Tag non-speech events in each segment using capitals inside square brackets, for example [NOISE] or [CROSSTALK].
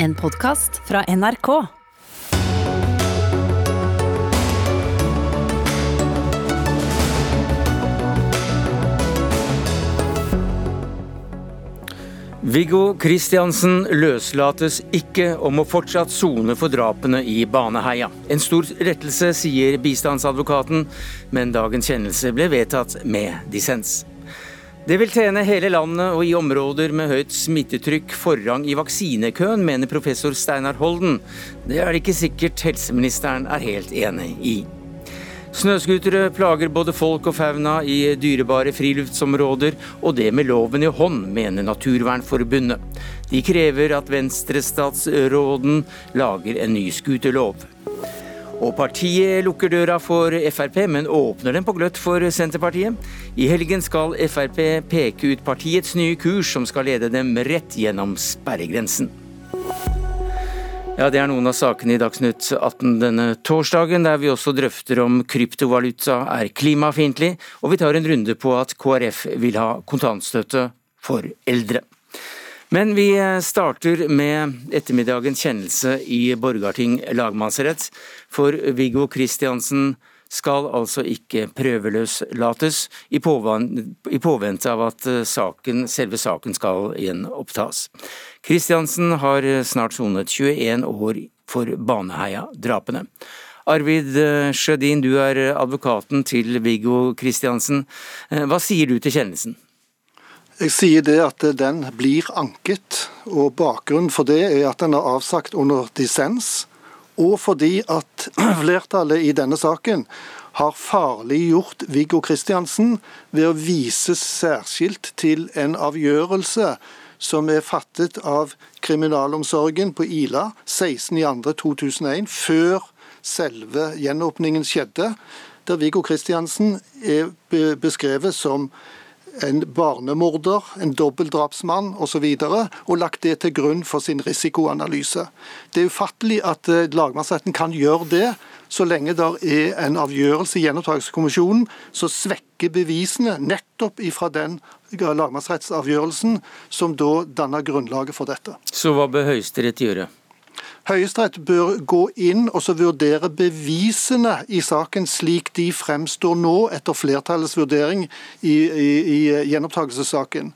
En podkast fra NRK. Viggo Kristiansen løslates ikke og må fortsatt sone for drapene i Baneheia. En stor rettelse, sier bistandsadvokaten, men dagens kjennelse ble vedtatt med dissens. Det vil tjene hele landet og i områder med høyt smittetrykk forrang i vaksinekøen, mener professor Steinar Holden. Det er det ikke sikkert helseministeren er helt enig i. Snøscootere plager både folk og fauna i dyrebare friluftsområder, og det med loven i hånd, mener Naturvernforbundet. De krever at venstrestatsråden lager en ny scooterlov. Og partiet lukker døra for Frp, men åpner den på gløtt for Senterpartiet. I helgen skal Frp peke ut partiets nye kurs, som skal lede dem rett gjennom sperregrensen. Ja, Det er noen av sakene i Dagsnytt 18 denne torsdagen, der vi også drøfter om kryptovaluta er klimafiendtlig, og vi tar en runde på at KrF vil ha kontantstøtte for eldre. Men vi starter med ettermiddagens kjennelse i Borgarting lagmannsrett, for Viggo Kristiansen skal altså ikke prøveløslates i påvente av at eh, saken, selve saken skal gjenopptas. Kristiansen har eh, snart sonet 21 år for Baneheia-drapene. Arvid eh, Sjødin, du er advokaten til Viggo Kristiansen. Hva sier du til kjennelsen? Jeg sier det at den blir anket, og bakgrunnen for det er at den er avsagt under dissens og fordi at [CLEARS THROAT] flertallet i denne saken har farliggjort Viggo Kristiansen ved å vise særskilt til en avgjørelse som er fattet av kriminalomsorgen på Ila 16.2.2001, før selve gjenåpningen skjedde, der Viggo Kristiansen er beskrevet som en barnemorder, en dobbeltdrapsmann osv., og, så og lagt det til grunn for sin risikoanalyse. Det er ufattelig at eh, lagmannsretten kan gjøre det, så lenge det er en avgjørelse i gjenopptakelseskommisjonen som svekker bevisene nettopp ifra den lagmannsrettsavgjørelsen som da danner grunnlaget for dette. Så hva bør Høyesterett gjøre? Høyesterett bør gå inn og så vurdere bevisene i saken slik de fremstår nå, etter flertallets vurdering i, i, i gjenopptakelsessaken.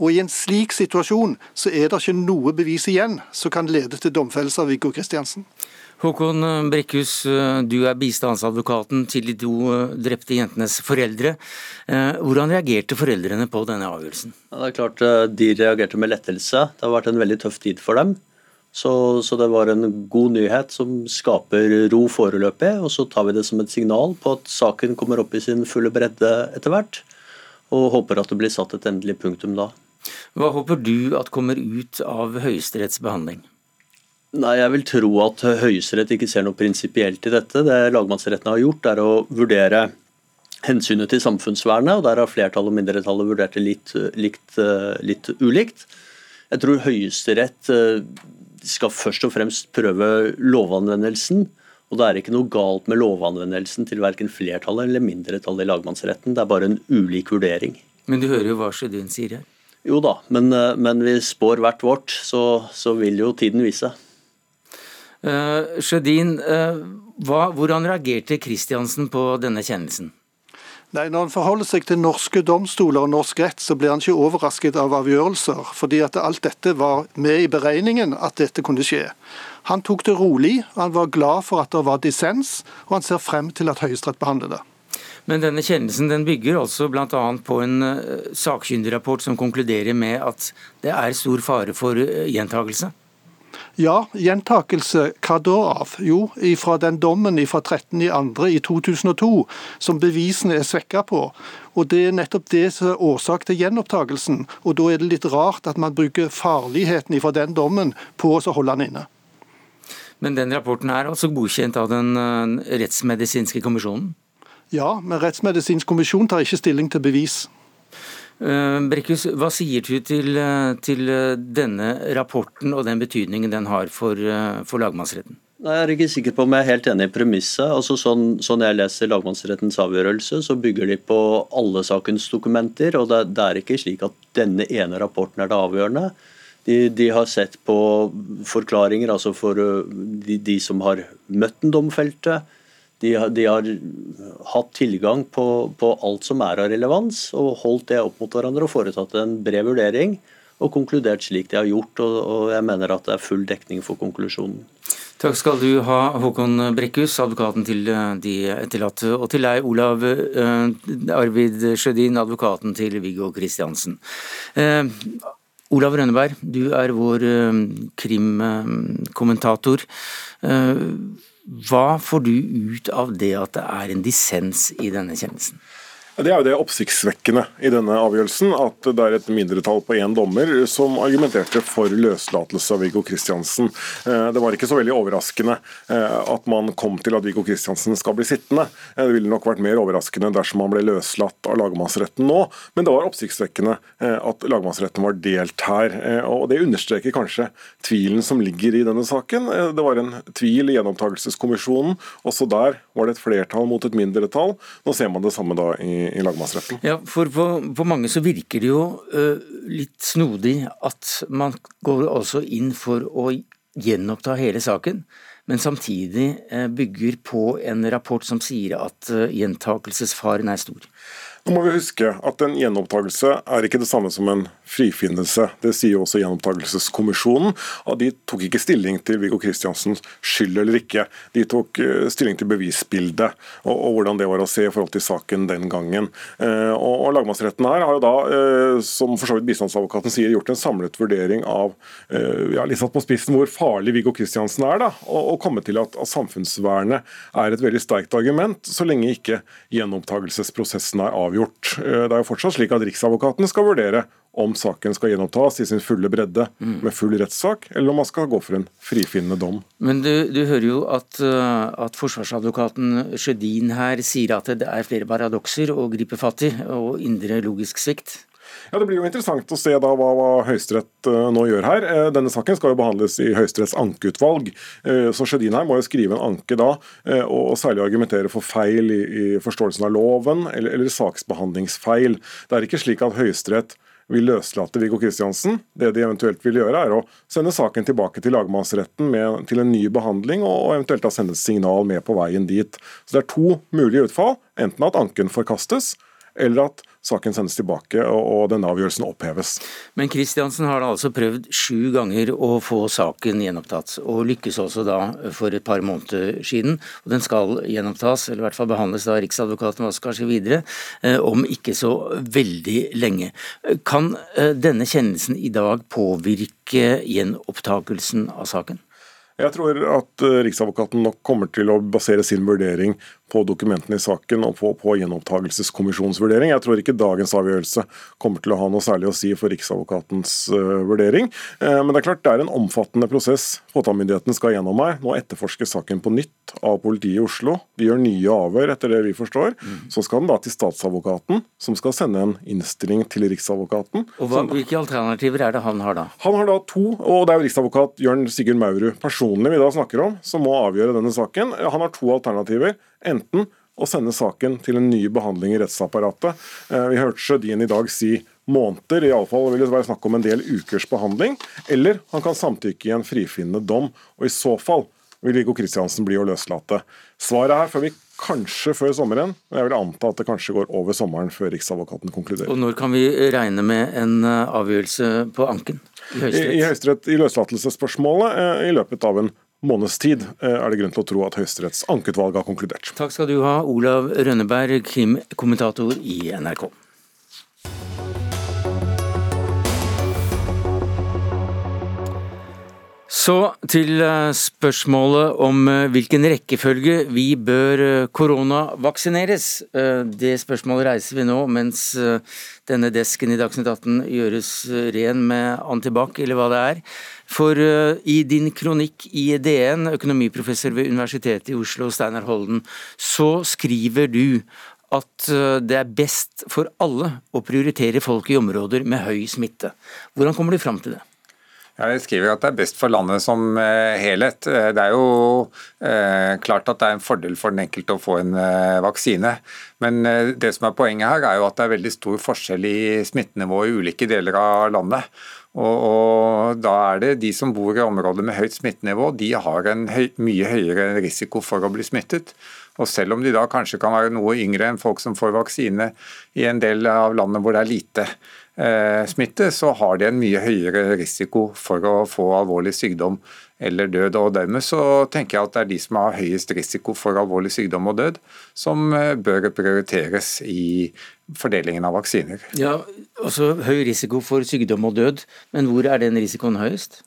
Og I en slik situasjon så er det ikke noe bevis igjen som kan lede til domfellelse av Viggo Kristiansen. Håkon Brekkhus, du er bistandsadvokaten til de to drepte jentenes foreldre. Hvordan reagerte foreldrene på denne avgjørelsen? Ja, det er klart eh, De reagerte med lettelse. Det har vært en veldig tøff tid for dem. Så, så, det var en god nyhet som skaper ro foreløpig. Og så tar vi det som et signal på at saken kommer opp i sin fulle bredde etter hvert. Og håper at det blir satt et endelig punktum da. Hva håper du at kommer ut av Høyesteretts behandling? Nei, Jeg vil tro at Høyesterett ikke ser noe prinsipielt i dette. Det lagmannsretten har gjort, er å vurdere hensynet til samfunnsvernet, og der har flertallet og mindretallet vurdert det litt, litt, litt ulikt. Jeg tror Høyesterett skal først og fremst prøve lovanvendelsen. Og det er ikke noe galt med lovanvendelsen til verken flertallet eller mindretallet i lagmannsretten. Det er bare en ulik vurdering. Men du hører jo hva Sjødin sier her. Jo da, men, eh, men vi spår hvert vårt, så, så vil jo tiden vise. Uh, Sjødin, uh, hvordan reagerte Kristiansen på denne kjennelsen? Nei, Når han forholder seg til norske domstoler og norsk rett, så blir han ikke overrasket av avgjørelser. fordi at alt dette var med i beregningen at dette kunne skje. Han tok det rolig, han var glad for at det var dissens, og han ser frem til at Høyesterett behandler det. Men denne kjennelsen den bygger altså bl.a. på en uh, sakkyndigrapport som konkluderer med at det er stor fare for gjentakelse? gjentagelse? Ja, gjentakelse. Hva da av? Jo, fra den dommen fra 13.2. i 2002 som bevisene er svekka på. Og Det er nettopp det som er årsak til gjenopptakelsen. Og Da er det litt rart at man bruker farligheten fra den dommen på å holde den inne. Men den rapporten er altså godkjent av den eh, rettsmedisinske kommisjonen? Ja, men Rettsmedisinsk kommisjon tar ikke stilling til bevis. Eh, Brekkhus, hva sier du til, eh, til, eh, denne rapporten og den betydningen den har for, for lagmannsretten? Nei, Jeg er ikke sikker på om jeg er helt enig i premisset. Altså, sånn, sånn, jeg leser lagmannsrettens avgjørelse, så bygger de på alle sakens dokumenter. og det, det, er ikke slik at denne ene rapporten er det avgjørende. De, de, har sett på forklaringer altså for de, de som har møtt den domfelte. De, de har hatt tilgang på, på, alt som er av relevans, og holdt det opp mot hverandre og foretatt en bred vurdering. Og konkludert slik de har gjort, og, og jeg mener at det er full dekning for konklusjonen. Takk skal du ha, Håkon Brekkhus, advokaten til de etterlatte, og til deg, Olav uh, Arvid Sjødin, advokaten til Viggo Kristiansen. Eh, Olav Rønneberg, du er vår krimkommentator. krimkommentator. Hva får du ut av det at det er en dissens i denne kjennelsen? Det er jo det oppsiktsvekkende i denne avgjørelsen, at det er et mindretall på én dommer som argumenterte for løslatelse av Viggo Kristiansen. Eh, det var ikke så veldig overraskende eh, at man kom til at Viggo Kristiansen skal bli sittende. Eh, det ville nok vært mer overraskende dersom han ble løslatt av lagmannsretten nå, men det var oppsiktsvekkende at lagmannsretten var delt her. og Det understreker kanskje tvilen som ligger i denne saken. Det var en tvil i gjenopptakelseskommisjonen. Også der var det et flertall mot et mindretall. Nå ser man det samme da i i, lagmannsretten. Ja, for på, på, mange så virker det jo uh, litt snodig at man går altså inn for å gjenoppta hele saken, men samtidig uh, bygger på en rapport som sier at uh, gjentakelsesfaren er stor. Nå må vi huske at En gjenopptakelse er ikke det samme som en frifinnelse. Det sier også Gjenopptakelseskommisjonen. og De tok ikke stilling til Viggo Kristiansens skyld eller ikke. De tok eh, stilling til bevisbildet og, og, hvordan det var å se i forhold til saken den gangen. Eh, og, og Lagmannsretten her har jo da, eh, som for så vidt bistandsadvokaten sier, gjort en samlet vurdering av ja, litt satt på spissen hvor farlig Viggo Kristiansen er, da, og, og kommet til at, at samfunnsvernet er et veldig sterkt argument, så lenge ikke gjenopptakelsesprosessen er avgjort det er jo fortsatt slik at Riksadvokaten skal vurdere om saken skal gjenopptas i sin fulle bredde mm. med full rettssak, eller om man skal gå for en frifinnende dom. Men du, du hører jo at, eh, at forsvarsadvokaten Sjødin her sier at det er flere paradokser å gripe fatt i, og indre logisk svikt. Ja, Det blir jo interessant å se da hva, hva Høyesterett uh, nå gjør her. Uh, denne saken skal jo behandles i Høyesteretts ankeutvalg. Så Sjødin her må jo skrive en anke da, og, og, særlig argumentere for feil i, i forståelsen av loven, eller, eller, saksbehandlingsfeil. Det er ikke slik at Høyesterett vil løslate Viggo Kristiansen. Det de eventuelt vil gjøre, er å sende saken tilbake til lagmannsretten med, til en ny behandling, og eventuelt da sende et signal med på veien dit. Så Det er to mulige utfall. Enten at anken forkastes, eller at saken sendes tilbake og denne avgjørelsen oppheves. Men Kristiansen har da altså prøvd sju ganger å få saken gjenopptatt, og lykkes også da for et par måneder siden. Og den skal gjenopptas, eller i hvert fall behandles av Riksadvokaten og kanskje skje videre, eh, om ikke så veldig lenge. Kan eh, denne kjennelsen i dag påvirke gjenopptakelsen av saken? Jeg tror at eh, Riksadvokaten nok kommer til å basere sin vurdering på dokumentene i saken og på, på gjenopptakelseskommisjonens vurdering. Jeg tror ikke dagens avgjørelse kommer til å ha noe særlig å si for Riksadvokatens uh, vurdering. Uh, men det er klart det er en omfattende prosess påtalemyndigheten skal gjennom her. Nå etterforskes saken på nytt av politiet i Oslo. De gjør nye avhør, etter det vi forstår. Mm. Så skal den da til statsadvokaten, som skal sende en innstilling til Riksadvokaten. Og hva, Hvilke alternativer er det han har da? Han har da to, og det er jo riksadvokat Jørn Sigurd Maurud personlig vi da snakker om, som må avgjøre denne saken. Han har to alternativer. Enten å sende saken til en ny behandling i rettsapparatet. Eh, vi hørte Sjødin i dag si måneder, iallfall vil det være snakk om en del ukers behandling. Eller han kan samtykke i en frifinnende dom, og i så fall vil Viggo Kristiansen bli å løslate. Svaret her får vi kanskje før sommeren, men jeg vil anta at det kanskje går over sommeren før Riksadvokaten konkluderer. Og Når kan vi regne med en eh, avgjørelse på anken i Høyesterett? I, i, Høyesterett, i løslatelsesspørsmålet eh, i løpet av en måneds tid eh, er det grunn til å tro at Høyesteretts ankeutvalg har konkludert. Takk skal du ha, Olav Rønneberg, krimkommentator i NRK. Så til eh, spørsmålet om eh, hvilken rekkefølge vi bør koronavaksineres. Det spørsmålet reiser vi nå mens denne desken i Dagsnytt 18 gjøres ren med antibac, eller hva det er. For i din kronikk i DN, økonomiprofessor ved Universitetet i Oslo, Steinar Holden, så skriver du at det er best for alle å prioritere folk i områder med høy smitte. Hvordan kommer du fram til det? Jeg skriver at det er best for landet som uh, helhet. Det er jo klart at det er en fordel for den enkelte å få en vaksine. Men det som er poenget her, er jo at det er veldig stor forskjell i smittenivå i ulike deler av landet. Og, og, Da er det de som bor i områder med høyt smittenivå, de har en høy, mye høyere risiko for å bli smittet. Og Selv om de da kanskje kan være noe yngre enn folk som får vaksine i en del av landet hvor det er lite eh, smitte, så har de en mye høyere risiko for å få alvorlig sykdom eller død. og Dermed så tenker jeg at det er de som har høyest risiko for alvorlig sykdom og død, som eh, bør prioriteres i fordelingen av vaksiner. Ja, altså Høy risiko for sykdom og død, men hvor er den risikoen høyest?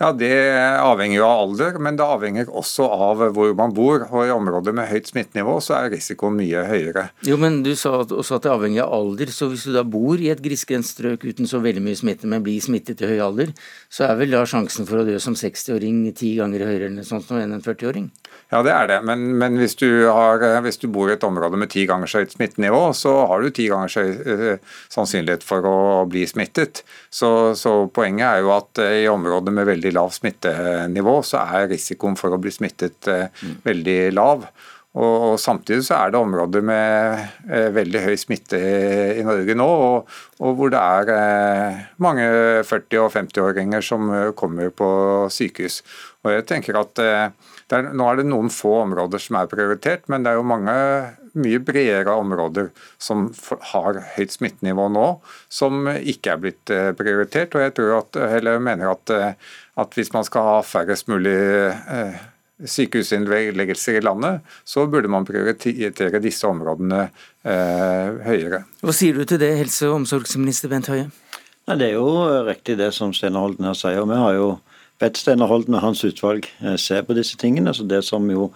Ja, Det avhenger jo av alder, men det avhenger også av hvor man bor. og I områder med høyt smittenivå så er risikoen mye høyere. Jo, men Du sa også at det avhenger av alder. så Hvis du da bor i et grisgrendt strøk uten så veldig mye smitte, men blir smittet i høy alder, så er vel da sjansen for å dø som 60-åring ti ganger høyere enn en 40-åring? Ja, det er det. Men, men hvis, du har, hvis, du bor i et område med ti ganger så høyt smittenivå, så har du ti ganger så høy eh, sannsynlighet for å bli smittet. Så, så, poenget er jo at eh, i områder med veldig lav smittenivå, så er risikoen for å bli smittet mm. veldig lav. Og, Samtidig så er det områder med eh, veldig høy smitte i Norge nå, og, og hvor det er eh, mange 40- og 50-åringer som kommer på sykehus. Og jeg tenker at eh, er, nå er det noen få områder som er prioritert, men det er jo mange mye bredere områder som har høyt smittenivå nå, som ikke er blitt eh, prioritert. og Jeg tror at, mener at, eh, at hvis man skal ha færrest mulig eh, sykehusinnleggelser i landet, så burde man prioritere disse områdene eh, høyere. Hva sier du til det, helse- og omsorgsminister Bent Høie? Nei, det er jo riktig det som Steinar Holden her sier. og Vi har jo bedt Steinar Holden og hans utvalg eh, se på disse tingene. så Det som jo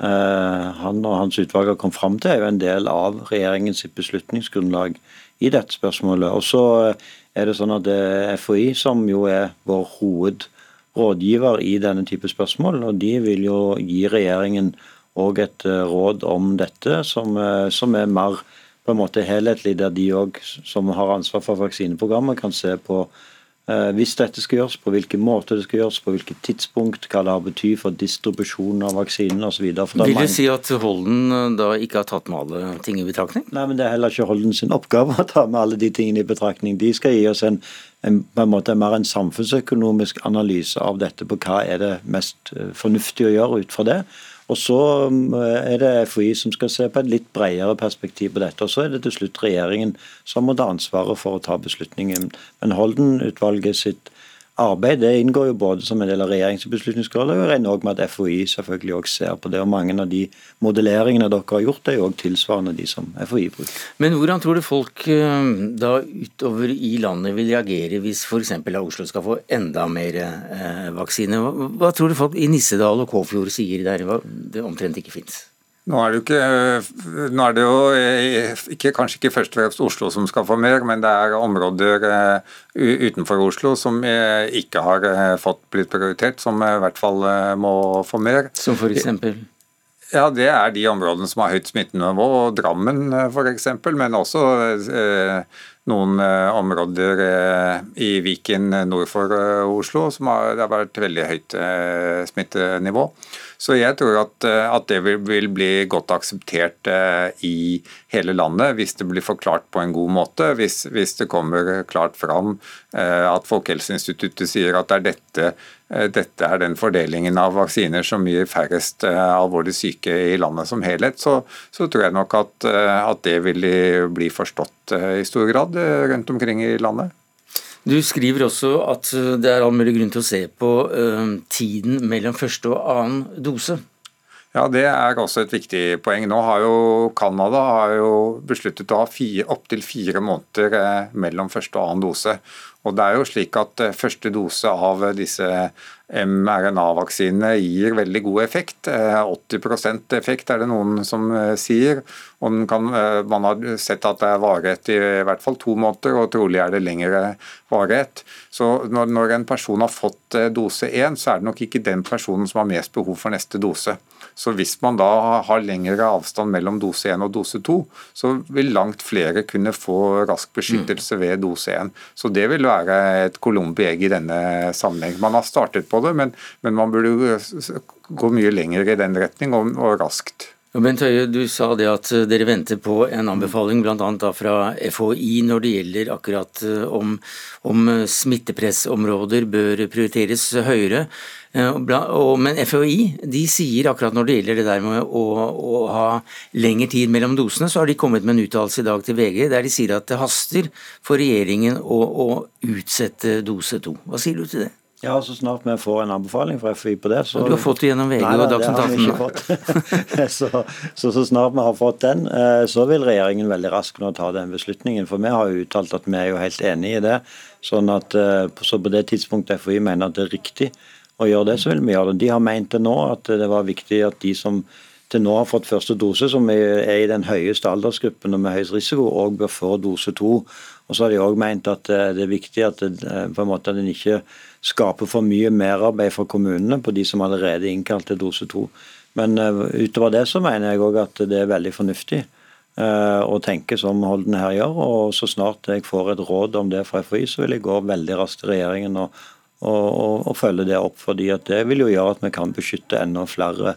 eh, han og hans utvalg har kommet fram til, er jo en del av regjeringens beslutningsgrunnlag i dette spørsmålet. Og så eh, er det sånn at det er FHI som jo er vår hovedrådgiver i denne type spørsmål, og de vil jo gi regjeringen òg et råd om dette som, som er mer på en måte helhetlig, der de òg som har ansvar for vaksineprogrammet, kan se på Eh, hvis dette skal gjøres, på hvilken måte det skal gjøres, på hvilket tidspunkt, hva det har bety for distribusjonen av vaksinen osv. Vil du si at Holden eh, da ikke har tatt med alle ting i betraktning? Nei, men det er heller ikke Holden sin oppgave å ta med alle de tingene i betraktning. De skal gi oss en, en, på en måte mer en samfunnsøkonomisk analyse av dette, på hva er det mest eh, fornuftig å gjøre ut fra det. Og Så um, er det FHI som skal se på et litt bredere perspektiv på dette. Og Så er det til slutt regjeringen som må ta ansvaret for å ta beslutningen. Men Holden-utvalget sitt arbeid det inngår jo både som en del av regjeringens og jeg regner også med at FHI selvfølgelig også ser på det. og Mange av de modelleringene dere har gjort, er jo også tilsvarende de som FHI bruker. Men hvordan tror du folk eh, da utover i landet vil reagere hvis f.eks. Oslo skal få enda mer eh, vaksine? Hva, tror du folk i Nissedal og Kåfjord sier der det omtrent ikke fins? Nå er, ikke, nå er det jo eh, ikke, kanskje ikke først og fremst Oslo som skal få mer, men det er områder eh, utenfor Oslo som eh, ikke har fått blitt prioritert, som i hvert fall må få mer. Som eksempel? Ja, Det er de områdene som har høyt smittenivå, Drammen f.eks., men også noen områder i Viken nord for Oslo som har, det har vært veldig høyt smittenivå. Så jeg tror at, eh, at det vil, vil, bli godt akseptert eh, i hele landet hvis det blir forklart på en god måte. Hvis, hvis det kommer klart fram eh, at Folkehelseinstituttet sier at det er dette, dette er den fordelingen av vaksiner som gir færrest alvorlig syke i landet som helhet, så, så tror jeg nok at, at det vil bli forstått i stor grad rundt omkring i landet. Du skriver også at eh, det er all mulig grunn til å se på uh, tiden mellom første og annen dose. Ja, Det er også et viktig poeng. Nå har jo Canada besluttet å ha opptil fire måneder eh, mellom første og annen dose. Og det er jo slik at Første dose av disse mRNA-vaksinene gir veldig god effekt. 80 eh, effekt er det noen som eh, sier. og kan, eh, Man har sett at det er varighet i hvert fall to måneder, og trolig er det lengre varighet. Så når en person har fått dose én, så er det nok ikke den personen som har mest behov for neste dose. Så hvis man da har lengre avstand mellom dose 1 og dose 2, så vil langt flere kunne få rask beskyttelse ved dose 1. Så det vil være et colombi egg i denne sammenheng. Man har startet på det, men, men man burde gå mye lenger i den retning, og, og raskt. Bent Høie, du sa det at eh, dere venter på en anbefaling bl.a. fra FHI når det gjelder akkurat eh, om, om smittepressområder bør prioriteres høyere. Men FHI de sier akkurat når det gjelder det der med å, å ha lengre tid mellom dosene, så har de kommet med en uttalelse i dag til VG der de sier at det haster for regjeringen å, å utsette dose to. Hva sier du til det? Ja, så snart vi får en anbefaling fra FI på det så... Du har fått det gjennom VG og Dagsnytt 18? [LAUGHS] så, så, så snart vi har fått den, eh, så vil regjeringen veldig raskt nå ta den beslutningen. For vi har jo uttalt at vi er jo helt enig i det. sånn at eh, så på det tidspunktet FHI mener at det er riktig å gjøre det, så vil vi gjøre det. De har ment det nå at det var viktig at de som til nå har fått første dose, som er i den høyeste aldersgruppen og med høyest risiko, òg bør få dose to. Og så har de òg ment at eh, det er viktig at, på en måte at en ikke skaper for mye merarbeid for kommunene på de som allerede er innkalt til dose to. Men uh, utover det så mener jeg òg at det er veldig fornuftig å tenke som Holden her gjør. Og så snart jeg får et råd om det fra FHI, så vil jeg gå veldig raskt til regjeringen og, og, og, og følge det opp. fordi det vil jo gjøre at vi kan beskytte enda flere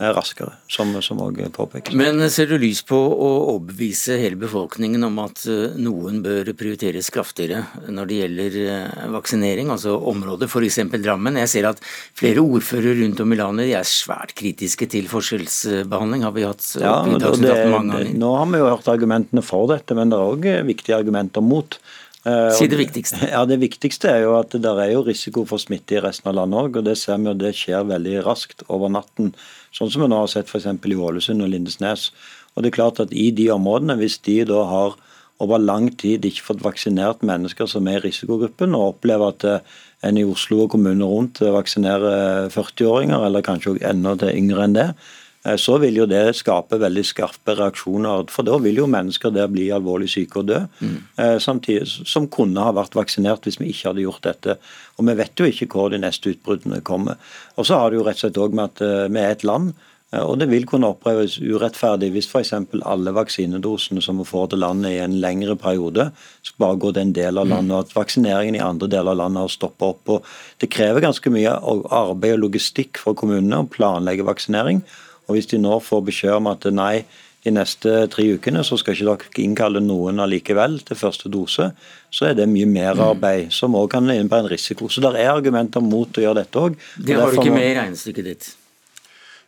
raskere, som òg påpekes. Men ser du lys på å overbevise hele befolkningen om at eh, noen bør prioriteres kraftigere når det gjelder eh, vaksinering, altså området, f.eks. Drammen? Jeg ser at flere ordførere rundt om i landet de er svært kritiske til forskjellsbehandling, har vi hatt ja, det, mange ganger. Nå har vi jo hørt argumentene for dette, men det er òg viktige argumenter mot. Eh, si det viktigste. [LAUGHS] Ja, Det viktigste er jo at det er jo risiko for smitte i resten av landet òg. Og det ser vi jo det skjer veldig raskt over natten. Sånn som vi nå har sett f.eks. i Ålesund og Lindesnes. Og det er klart at I de områdene, hvis de da har over lang tid ikke fått vaksinert mennesker som er i risikogruppen, og opplever at eh, en i Oslo og kommunene rundt vaksinerer 40-åringer, eller kanskje enda til yngre enn det, Eh, så vil jo det skape veldig skarpe reaksjoner. For da vil jo mennesker der bli alvorlig syke og dø. Mm. Eh, samtidig som kunne ha vært vaksinert hvis vi ikke hadde gjort dette. Og vi vet jo ikke hvor de neste utbruddene kommer. Og så har det jo rett og slett òg med at eh, vi er et land. Og det vil kunne oppleves urettferdig hvis f.eks. alle vaksinedosene som vi får til landet i en lengre periode, skal bare gå til en del av landet, og at vaksineringen i andre deler av landet har stoppa opp. Og det krever ganske mye arbeid og logistikk for kommunene å planlegge vaksinering. Og Hvis de nå får beskjed om at nei, de neste tre ukene så skal ikke dere innkalle noen allikevel til første dose, så er det mye merarbeid mm. som òg kan innebære en risiko. Så det er argumenter mot å gjøre dette òg. Det har du ikke med i regnestykket ditt?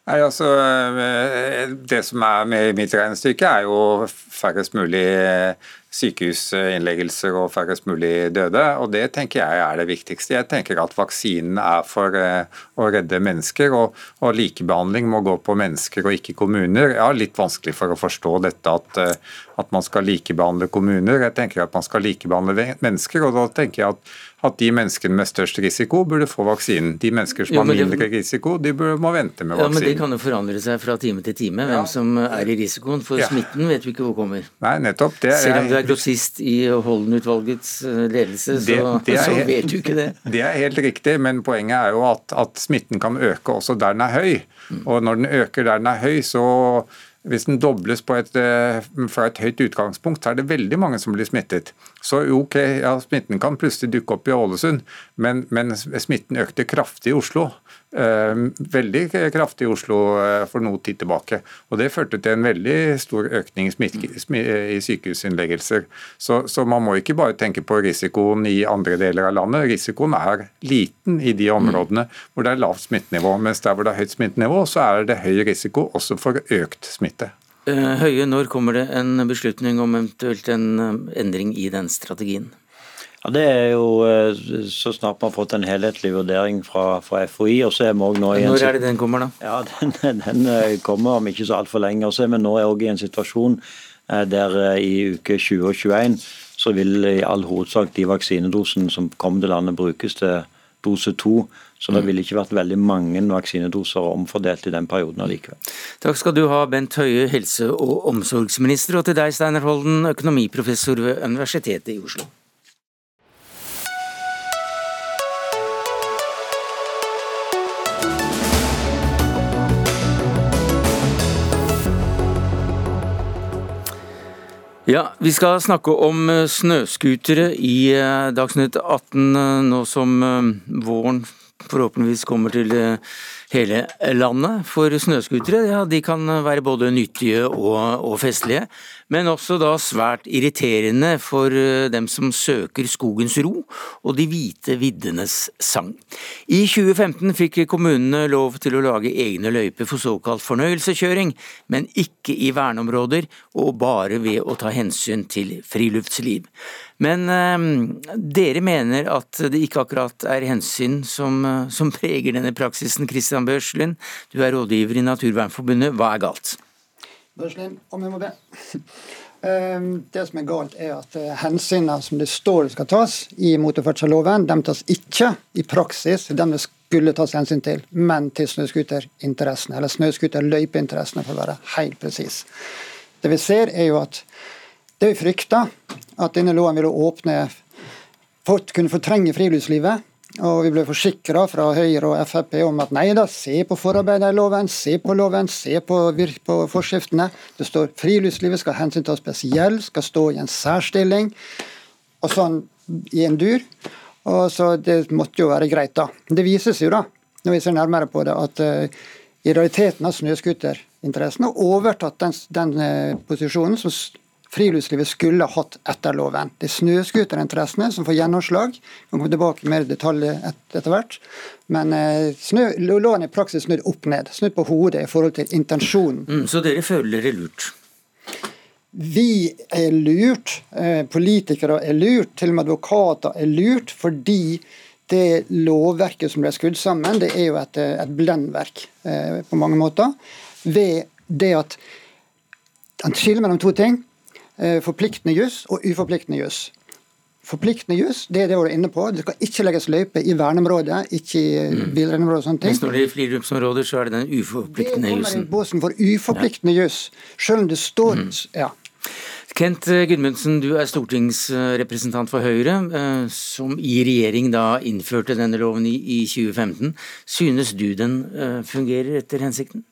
Nei, altså, eh, Det som er med i mitt regnestykke, er jo færrest mulig sykehusinnleggelser og færrest mulig døde. og Det tenker jeg er det viktigste. Jeg tenker at vaksinen er for eh, å redde mennesker, og, og likebehandling må gå på mennesker og ikke kommuner. Jeg har litt vanskelig for å forstå dette at, eh, at man skal likebehandle kommuner. Jeg tenker at man skal likebehandle mennesker, og da tenker jeg at at de menneskene med størst risiko burde få vaksinen. De mennesker som jo, har mindre det, risiko, de bør, må vente med vaksinen. Ja, Men det kan jo forandre seg fra time til time, hvem ja. som er i risikoen. For ja. smitten vet vi ikke hvor kommer. Nei, nettopp. Det, Selv om du er grossist i Holden-utvalgets eh, ledelse, så, det, [LAUGHS] så, vet du ikke det. Det er helt riktig, men poenget er jo at, at smitten kan øke også der den er høy. Mm. Og når den øker der den er høy, så hvis den dobles et, eh, fra et høyt utgangspunkt, så er det veldig mange som blir smittet. Så ok, ja, smitten kan plutselig dukke opp i Ålesund, men, men smitten økte kraftig i Oslo. Eh, veldig kraftig i Oslo eh, for noe tid tilbake. Og Det førte til en veldig stor økning i sykehusinnleggelser. Så, så, man må ikke bare tenke på risikoen i andre deler av landet. Risikoen er liten i de områdene hvor det er lavt smittenivå. Mens der hvor det er høyt smittenivå, så er det høy risiko også for økt smitte. Eh, Høie, når kommer det en beslutning om eventuelt en eh, endring i den strategien? Ja, Det er jo eh, så snart man har fått en helhetlig vurdering fra, fra FHI. og så er vi også nå i en... Når er det den kommer, da? Ja, [LAUGHS] Den, den kommer om ikke så altfor lenge. og så er vi nå også i en situasjon der i uke 20 og 21 så vil i all hovedsak de vaksinedosene som kommer til landet, brukes til dose to. Så det mm. ville ikke vært veldig mange vaksinedoser omfordelt i den perioden allikevel. Takk skal du ha, Bent Høie, helse- og omsorgsminister, og til deg, Steinar Holden, økonomiprofessor ved Universitetet i Oslo. Ja, Vi skal snakke om eh, snøscootere i eh, Dagsnytt 18 eh, nå som våren forhåpentligvis kommer til hele landet. For snøscootere ja, kan være både nyttige og, og, festlige, men også da svært irriterende for eh, dem som søker skogens ro og de hvite viddenes sang. I 2015 fikk kommunene lov til å lage egne løyper for såkalt fornøyelseskjøring, men ikke i verneområder og bare ved å ta hensyn til friluftsliv. Men eh, dere mener at det ikke akkurat er hensyn som, eh, som preger denne praksisen. Christian Børslund, du er rådgiver i Naturvernforbundet. Hva er galt? Børslin, om jeg må be. [LAUGHS] Ehm, det som er galt, er at eh, hensynene som det står skal tas i motorferdselloven, de tas ikke i praksis dem det skulle tas hensyn til, men til snøscooterinteressene, eller snøscooterløypeinteressene, for å være helt presis. Det vi ser, er jo at det vi frykta, at denne loven ville åpne for, kunne fortrenge friluftslivet. Og vi ble forsikra fra Høyre og Frp om at nei da, se på forarbeidet i loven, se på loven, se på, på forskriftene. Det står friluftslivet skal hensyntas spesielt, skal stå i en særstilling. Og sånn i en dur. Og så Det måtte jo være greit, da. Det vises jo, da, når vi ser nærmere på det, at uh, i realiteten har snøscooterinteressen overtatt den, den uh, posisjonen som friluftslivet skulle hatt etter loven. Det er snøscooterinteressene som får gjennomslag. Vi kan komme tilbake mer i detalj etter hvert. Men eh, snø, loven er i praksis snudd opp ned. Snudd på hodet i forhold til intensjonen. Mm, så dere føler dere lurt? Vi er lurt. Eh, politikere er lurt. Til og med advokater er lurt. Fordi det lovverket som ble skrudd sammen, det er jo et, eh, et blendverk på mange måter. Ved det at han skiller mellom to ting. Eh, forpliktende juss og uforpliktende juss. Forpliktende juss, det er det du er inne på. Det skal ikke legges løype i verneområdet, ikke i mm. og sånne ting. Mens når det er friluftsområder, så er det den uforpliktende jussen. Det kommer i båsen for uforpliktende juss. Selv om det står mm. ja. Kent Gudmundsen, du er stortingsrepresentant for Høyre, eh, som i regjering da innførte denne loven i 2015. Synes du den eh, fungerer etter hensikten?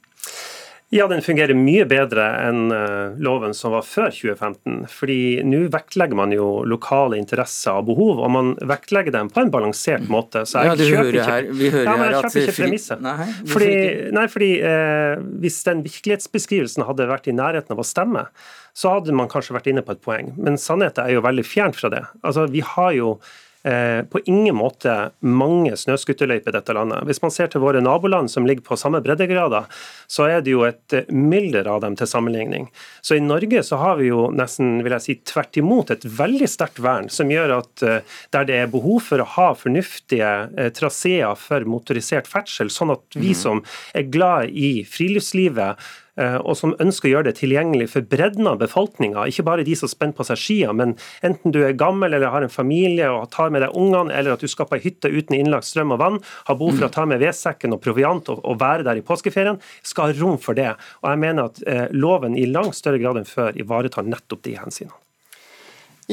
Ja, den fungerer mye bedre enn eh, loven som var før 2015. fordi nå vektlegger man jo lokale interesser og behov, og man vektlegger dem på en balansert måte. Så jeg ja, kjøper ikke, her, vi hører ja, jeg kjøper ikke premisset. Nei, fordi, nei, fordi eh, hvis den virkelighetsbeskrivelsen hadde vært i nærheten av å stemme, så hadde man kanskje vært inne på et poeng. Men sannheten er jo veldig fjernt fra det. Altså, vi har jo på ingen måte mange snøscooterløyper i dette landet. Hvis man ser til våre naboland som ligger på samme breddegrader, så er det jo et eh, mylder av dem til sammenligning. Så i Norge så har vi jo nesten vil jeg si, tvert imot et veldig sterkt vern, som gjør at eh, der det er behov for å ha fornuftige traseer for motorisert ferdsel, sånn at vi mhm. som er glad i friluftslivet, Eh, og som ønsker å gjøre det tilgjengelig for bredden av befolkninga. Ikke bare de som spenner på seg skia, men enten du er gammel eller har en familie og tar med deg ungene, eller at du skal på ei hytte uten innlagt strøm og vann, har behov for å ta med vedsekken og proviant og, og, være der i påskeferien, skal ha rom for det. Og jeg mener at eh, loven i langt større grad enn før ivaretar nettopp de hensynene.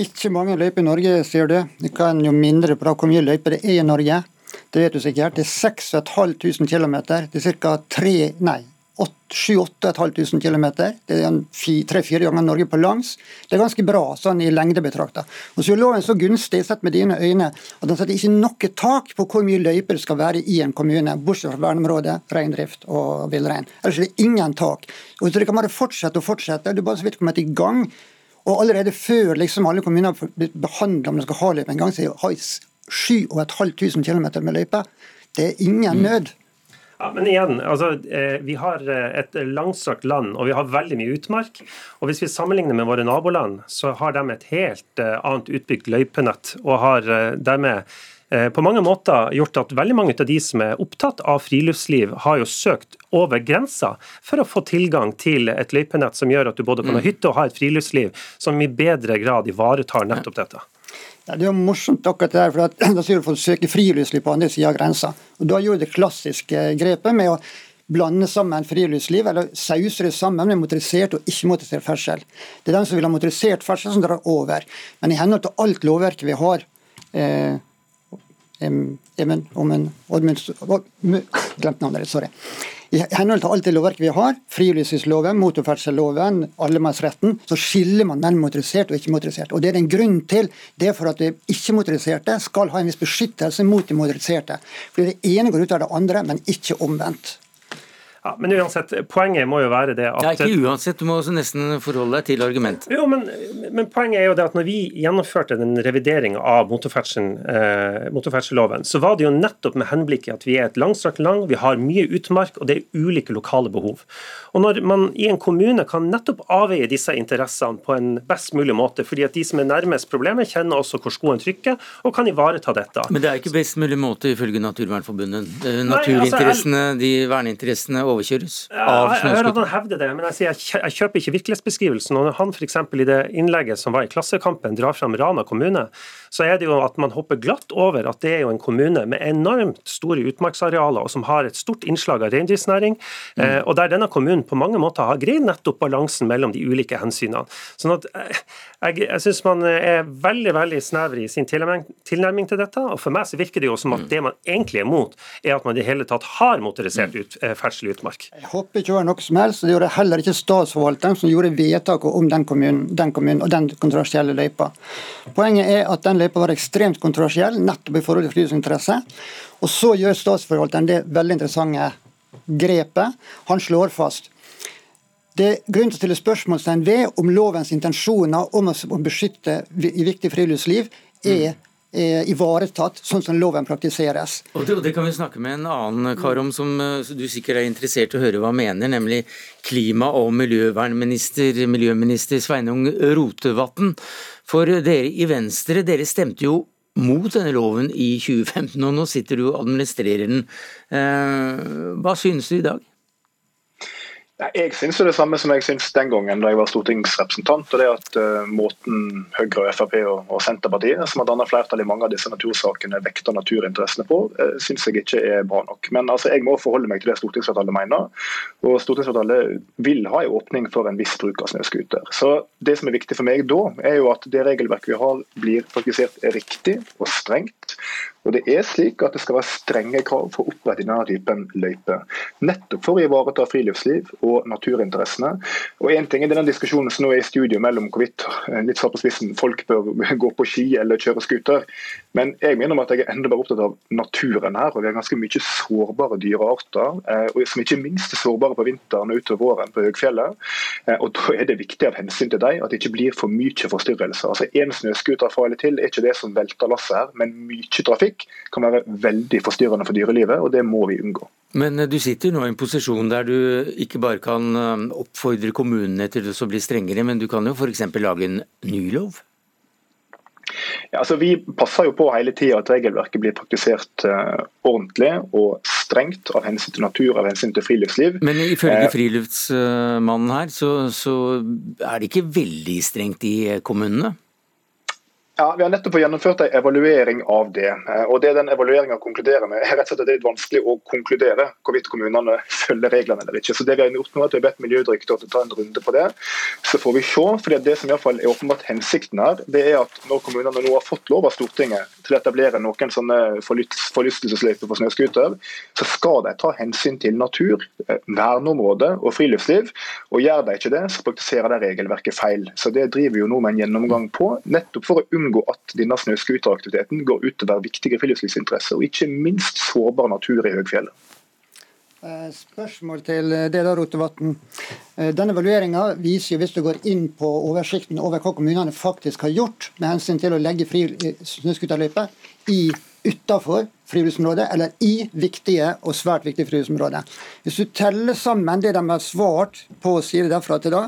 Ikke mange løyper i Norge, sier du. Det kan jo mindre på hvor mye løyper det er i Norge. Det vet du sikkert. Det er 6500 km. Det er ca. 3, nei, 7500 km. Det er tre-fire ganger Norge på langs. Det er ganske bra sånn i lengde betrakta. Og så er loven så gunstig sett med dine øyne at den setter ikke noe tak på hvor mye løyper det skal være i en kommune, bortsett fra verneområde, reindrift og villrein. Ellers er det ingen tak. Og så Det kan bare fortsette og fortsette. Du er bare så vidt kommet i gang. Og allerede før liksom alle kommuner har blitt behandla om de skal ha løype en gang, så har 7500 km med løype. Det er ingen mm. nød. Ja, men igjen, altså, eh, Vi har eh, et langstrakt land og vi har veldig mye utmark. og Hvis vi sammenligner med våre naboland, så har de et helt eh, annet utbygd løypenett. og har dermed på mange måter gjort at veldig mange av de som er opptatt av friluftsliv, har jo søkt over grensa for å få tilgang til et løypenett som gjør at du både kan ha mm. hytte og ha et friluftsliv som i bedre grad ivaretar nettopp dette. Ja, det er jo morsomt akkurat det der, for [CLEARS THROAT] Da sier du for å søke friluftsliv på andre sida av grensa. Og Da gjorde det klassiske grepet med å blande sammen friluftsliv, eller sause det sammen med motorisert og ikke-motorisert ferdsel. Det er den som vil ha motorisert ferdsel, som drar over. Men i henhold til alt lovverket vi har eh, Emen, om en [COUGHS] Glemt navnet ditt, sorry. I henhold til alt det lovverket vi har, friluftslivsloven, motorferdselloven, allemannsretten, så skiller man mellom motorisert og ikke-motorisert. Og Det er en grunn til. Det er for at de ikke-motoriserte skal ha en viss beskyttelse mot de motoriserte. Fordi Det ene går ut av det andre, men ikke omvendt. Ja, men uansett, Poenget må jo være det at Ja, Ikke uansett, du må også nesten forholde deg til argument. Jo, men, men, poenget er jo det at når vi gjennomførte den revideringa av eh, så var det jo nettopp med henblikk i at vi er et langstrakt land, vi har mye utmark og det er ulike lokale behov. Og Når man i en kommune kan nettopp avveie disse interessene på en best mulig måte, fordi at de som er nærmest problemet, kjenner også hvor skoen trykker og kan ivareta dette. Men det er ikke best mulig måte ifølge Naturvernforbundet. Eh, naturinteressene, altså, jeg... de verneinteressene overkjøres av Jeg hører at han hevder det, men jeg, sier, jeg kjøper ikke virkelighetsbeskrivelsen. Og når han f.eks. i det innlegget som var i Klassekampen drar fram Rana kommune, så er det jo at man hopper glatt over at det er jo en kommune med enormt store utmarksarealer, og som har et stort innslag av reindriftsnæring, mm. Eh, og der denne kommunen på mange måter har greid nettopp balansen mellom de ulike hensynene. Sånn at eh, jeg, jeg syns man er veldig veldig snever i sin tilnærming til dette. og For meg så virker det jo som at mm. det man egentlig er mot, er at man i det hele tatt har motorisert ut, eh, ferdsel i utmark. Håper ikke det var noe som helst. Det gjorde heller ikke statsforvalteren som gjorde vedtaket om den kommunen, den kommunen og den kontroversielle løypa. Poenget er at den løypa var ekstremt kontroversiell, nettopp i forhold til friluftsinteresse. Og så gjør statsforvalteren det veldig interessante grepet. Han slår fast det er grunn til å stille spørsmålstegn ved om lovens intensjoner om å beskytte i viktig friluftsliv er ivaretatt sånn som loven praktiseres. Og det, og det, kan vi snakke med en annen kar om som du sikkert er interessert i å høre hva mener, nemlig klima- og miljøvernminister miljøminister Sveinung Rotevatn. For dere i Venstre, dere stemte jo mot denne loven i 2015, og nå sitter du og administrerer den. Eh, hva synes du i dag? Jeg syns det samme som jeg syns den gangen da jeg var stortingsrepresentant. og det at uh, Måten Høyre, og Frp og, og Senterpartiet, som har dannet flertall i mange av disse natursakene, vekter naturinteressene på, uh, syns jeg ikke er bra nok. Men altså, jeg må forholde meg til det stortingsflertallet mener. Og stortingsflertallet vil ha en åpning for en viss bruk av snøscooter. Så det som er viktig for meg da, er jo at det regelverket vi har blir praktisert riktig og strengt. Og det er slik at det skal være strenge krav for å opprette denne typen løyper. Nettopp for å ivareta friluftsliv og naturinteressene. Og en ting er denne diskusjonen som nå er i studio mellom hvorvidt eh, litt på spissen, folk bør gå på ski eller kjøre scooter. Men jeg mener at jeg er enda bare opptatt av naturen her. og Vi har ganske mye sårbare dyrearter, og som ikke minst er sårbare på vinteren og utover våren på høgfjellet. Eh, og Da er det viktig av hensyn til dem at det ikke blir for mye forstyrrelser. Altså Én snøscooter farlig til er ikke det som velter lasset her, men mye trafikk kan være veldig forstyrrende for dyrelivet, og det må vi unngå. Men eh, du sitter nå i en posisjon der du ikke bare kan eh, oppfordre kommunene til å bli strengere, men du kan jo f.eks. lage en ny lov? Ja, altså Vi passer jo på hele tida at regelverket blir praktisert uh, ordentlig og strengt av hensyn til natur av hensyn til friluftsliv. Men ifølge uh, friluftsmannen her, så, så er det ikke veldig strengt i kommunene? Ja, Vi har nettopp gjennomført en evaluering av det. Eh, og det den evalueringa konkluderer med, er rett og slett at det er vanskelig å konkludere hvorvidt kommunene følger reglene eller ikke. Så det Vi har gjort nå er at vi har bedt Miljødirektoratet ta en runde på det. Så får vi se. fordi Det som i hvert fall er åpenbart hensikten her, det er at når kommunene nå har fått lov av Stortinget til å etablere noen sånne forlystelsesløyper for snøscooter, så skal de ta hensyn til natur, eh, verneområde og friluftsliv. Og Gjør de ikke det, så praktiserer de regelverket feil. Så Det driver jo nå med en gjennomgang på, nettopp for å unngå unngå at denne snøscooteraktiviteten går utover viktige friluftslivsinteresser, og ikke minst sårbar natur i høgfjellet. Eh, spørsmål til deg det da, Rotevatn. Eh, denne evalueringa viser jo, hvis du går inn på oversikten over hva kommunene faktisk har gjort med hensyn til å legge fri snøscooterløyper utafor friluftsområdet, eller i viktige og svært viktige friluftsområder. Hvis du teller sammen det de har svart på side derfra til da,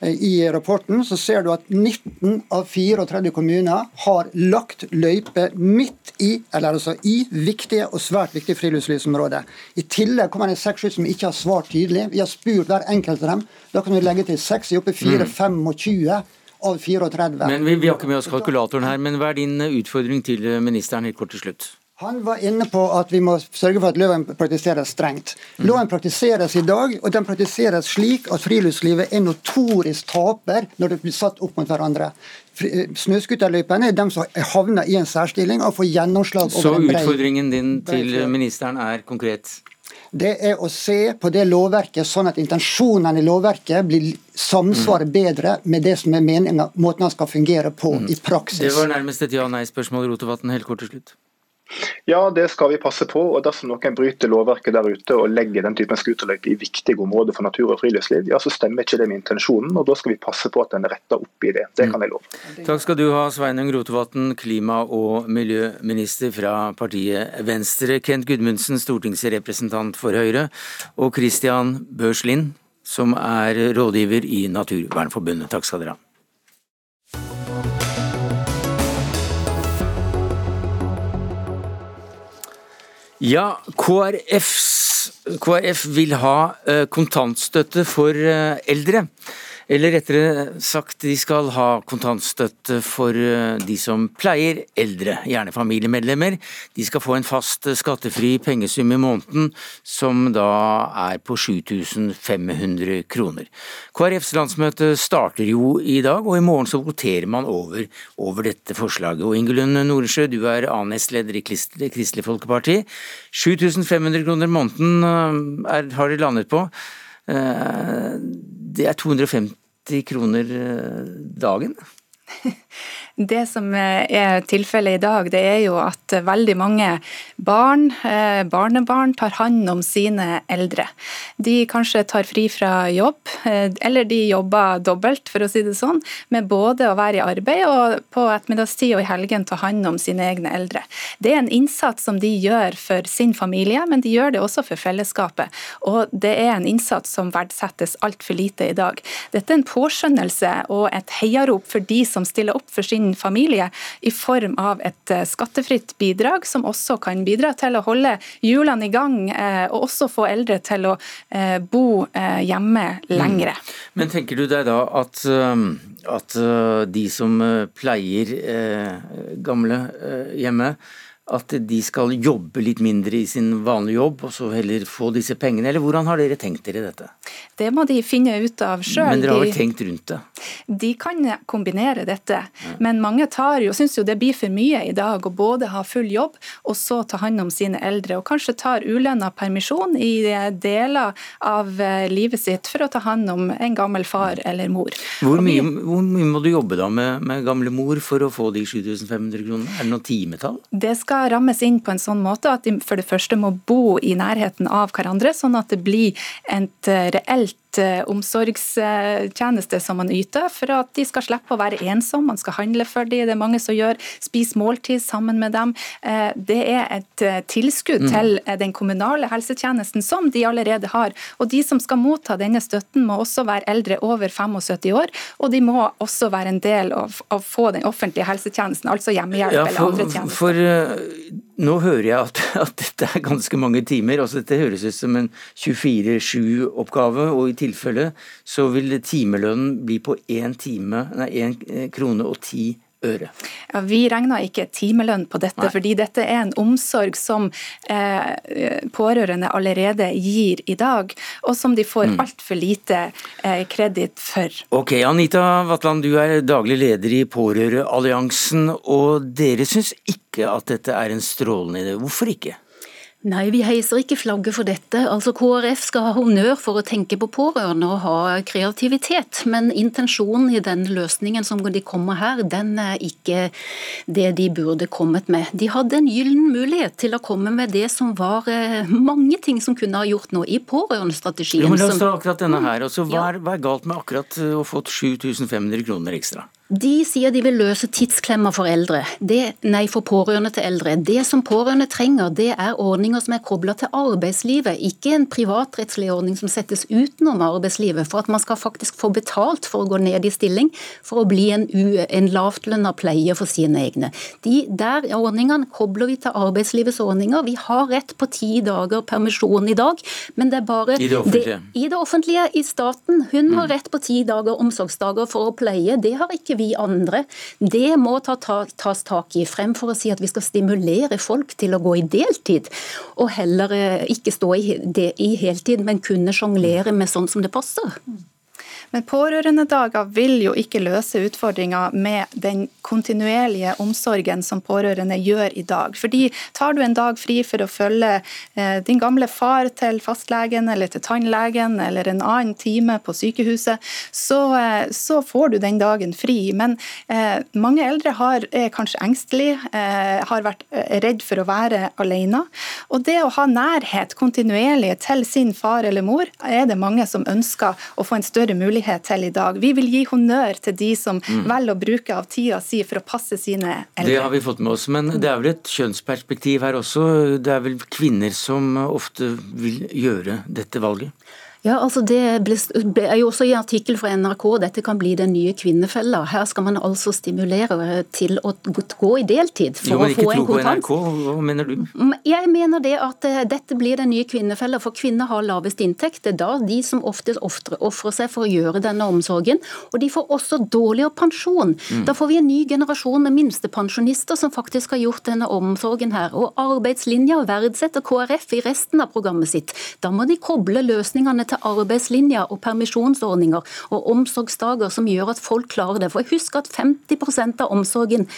Eh, i rapporten, så ser du at 19 av 34 kommuner har lagt løype midt i, eller altså i, viktige og svært viktige friluftslivsområder. I tillegg kommer det seks som ikke har svart tydelig. Vi har spurt hver enkelt av dem. Da kan du legge til seks, oppe 4-25 mm. Av 34. Men vi, vi har ikke med oss kalkulatoren her, men hva er din utfordring til ministeren helt kort til slutt? Han var inne på at vi må sørge for at loven praktiseres strengt. Loven praktiseres i dag, og den praktiseres slik at friluftslivet er notorisk taper når det blir satt opp mot hverandre. Eh, snøscooterløypene er dem som havner i en særstilling og får gjennomslag over Så en brei Så utfordringen din til ministeren er konkret? Det er å se på det lovverket sånn at intensjonene i lovverket blir samsvarer bedre med det som er meningen, måten han skal fungere på mm. i praksis. Det var nærmest et ja-nei-spørsmål, Rotevatn, helt kort til slutt. Ja, det skal vi passe på. og Dersom noen bryter lovverket der ute og legger den typen scooterløyper i viktige områder for natur og friluftsliv, ja, så stemmer ikke det med intensjonen. og Da skal vi passe på at den retter opp i det. Det kan jeg love. Takk skal du ha, Sveinung Rotevatn, klima- og miljøminister fra partiet Venstre, Kent Gudmundsen, stortingsrepresentant for Høyre, og Christian Børslind, som er rådgiver i Naturvernforbundet. Takk skal dere ha. Ja, KrFs, KrF vil ha eh, kontantstøtte for eh, eldre. Eller rettere sagt, de skal ha kontantstøtte for eh, de som pleier eldre, gjerne familiemedlemmer. De skal få en fast skattefri pengesum i måneden, som da er på 7500 kroner. KrFs landsmøte starter jo i dag, og i morgen så voterer man over, over dette forslaget. Og Ingelund Noresjø, du er A-nestleder i Kristelig Folkeparti. 7500 kroner måneden eh, er, har de landet på. Eh, det er 250 kroner eh, dagen. [LAUGHS] Det som er tilfellet i dag, det er jo at veldig mange barn, eh, barnebarn, tar hånd om sine eldre. De kanskje tar fri fra jobb, eh, eller de jobber dobbelt, for å si det sånn, med både å være i arbeid og på ettermiddagstid og i helgen ta hånd om sine egne eldre. Det er en innsats som de gjør for sin familie, men de gjør det også for fellesskapet. Og det er en innsats som verdsettes altfor lite i dag. Dette er en påskjønnelse og et heiarop for de som stiller opp for sin familie i form av et eh, skattefritt bidrag, som også kan bidra til å holde hjulene i gang, eh, og også få eldre til å eh, bo hjemme lengre. Mm. Men tenker du deg da at, at de som pleier gamle hjemme, at de skal jobbe litt mindre i sin vanlige jobb, og så heller få disse pengene? Eller hvordan har dere tenkt dere dette? Det må de finne ut av sjøl. Men dere har vel tenkt rundt det? De kan kombinere dette, ja. men mange tar jo, syns jo det blir for mye i dag å både ha full jobb og så ta hånd om sine eldre, og kanskje tar ulønna permisjon i deler av eh, livet sitt for å ta hånd om en gammel far eller mor. Hvor mye, hvor mye må du jobbe da med, med gamle mor for å få de 7500 kronene? Er det noen timetall? Det skal skal rammes inn på en sånn måte at de for det første må bo i nærheten av hverandre, sånn at det blir et eh, reelt omsorgstjeneste som man yter, for at de skal slippe å være ensomme. Man skal handle for dem, det er mange som gjør. Spise måltid sammen med dem. Eh, det er et eh, tilskudd mm. til den kommunale helsetjenesten som de allerede har. Og de som skal motta denne støtten må også være eldre over 75 år, og de må også være en del av av få den offentlige helsetjenesten, altså hjemmehjelp ja, for, eller andre tjenester. For nå hører jeg at, [LAUGHS] at, dette er ganske mange timer. altså Dette høres ut som en 24-7-oppgave. og i tilfelle så vil timelønnen bli på én time, nei, én krone og ti øre. Ja, vi regner ikke timelønn på dette, Nei. fordi dette er en omsorg som eh, pårørende allerede gir i dag, og som de får mm. altfor lite eh, kreditt for. Ok, Anita Vatland, du er daglig leder i Pårørendealliansen, og dere syns ikke at dette er en strålende idé. Hvorfor ikke? Nei, vi heiser ikke flagget for dette. Altså KrF skal ha honnør for å tenke på pårørende og ha kreativitet, men intensjonen i den løsningen som de kommer her, den er ikke det de burde kommet med. De hadde en gyllen mulighet til å komme med det som var eh, mange ting som kunne ha gjort noe i pårørendestrategien. Jo, men La oss ta akkurat denne her. Altså, hva, er, hva er galt med akkurat å få 7500 kroner ekstra? De sier de vil løse tidsklemmer for eldre. Det, nei, for pårørende til eldre. Det som pårørende trenger, det er ordninger som er kobla til arbeidslivet, ikke en privatrettslig ordning som settes utenom arbeidslivet for at man skal faktisk få betalt for å gå ned i stilling, for å bli en, en lavtlønna pleier for sine egne. De der ordningene kobler vi til arbeidslivets ordninger. Vi har rett på ti dager permisjon i dag, men det er bare I det offentlige? Det, I det offentlige, i staten. Hun har mm. rett på ti dager omsorgsdager for å pleie. Det har ikke vi andre. Det må ta, ta, tas tak i, fremfor å si at vi skal stimulere folk til å gå i deltid, og heller eh, ikke stå i, det, i heltid, men kunne sjonglere med sånn som det passer. Men pårørendedager vil jo ikke løse utfordringa med den kontinuerlige omsorgen som pårørende gjør i dag. Fordi tar du en dag fri for å følge eh, din gamle far til fastlegen eller til tannlegen eller en annen time på sykehuset, så, eh, så får du den dagen fri. Men eh, mange eldre har, er kanskje engstelige, eh, har vært eh, redd for å være alene. Og det å ha nærhet kontinuerlig til sin far eller mor, er det mange som ønsker å få en større mulighet til i dag. Vi vil gi honnør til de som mm. velger å bruke av tida si for å passe sine eldre. Det har vi fått med oss, men det er vel et kjønnsperspektiv her også. Det er vel kvinner som ofte vil gjøre dette valget? Ja, altså Det er jo også i artikkel fra NRK dette kan bli den nye kvinnefella. Her skal man altså stimulere til å gå i deltid for jo, å få en kontant. På NRK, hva mener du? Mm, jeg mener det at eh, dette blir den nye kvinnefella, for kvinner har lavest inntekt. Det er da de som oftest ofrer seg for å gjøre denne omsorgen. Og de får også dårligere pensjon. Mm. Da får vi en ny generasjon med minstepensjonister som faktisk har gjort denne omsorgen her. Og arbeidslinja verdsetter KrF i resten av programmet sitt. Da må de koble løsningene til til arbeidslinja og permisjonsordninger og omsorgsdager som gjør at folk klarer det. For husk at 50% av omsorgen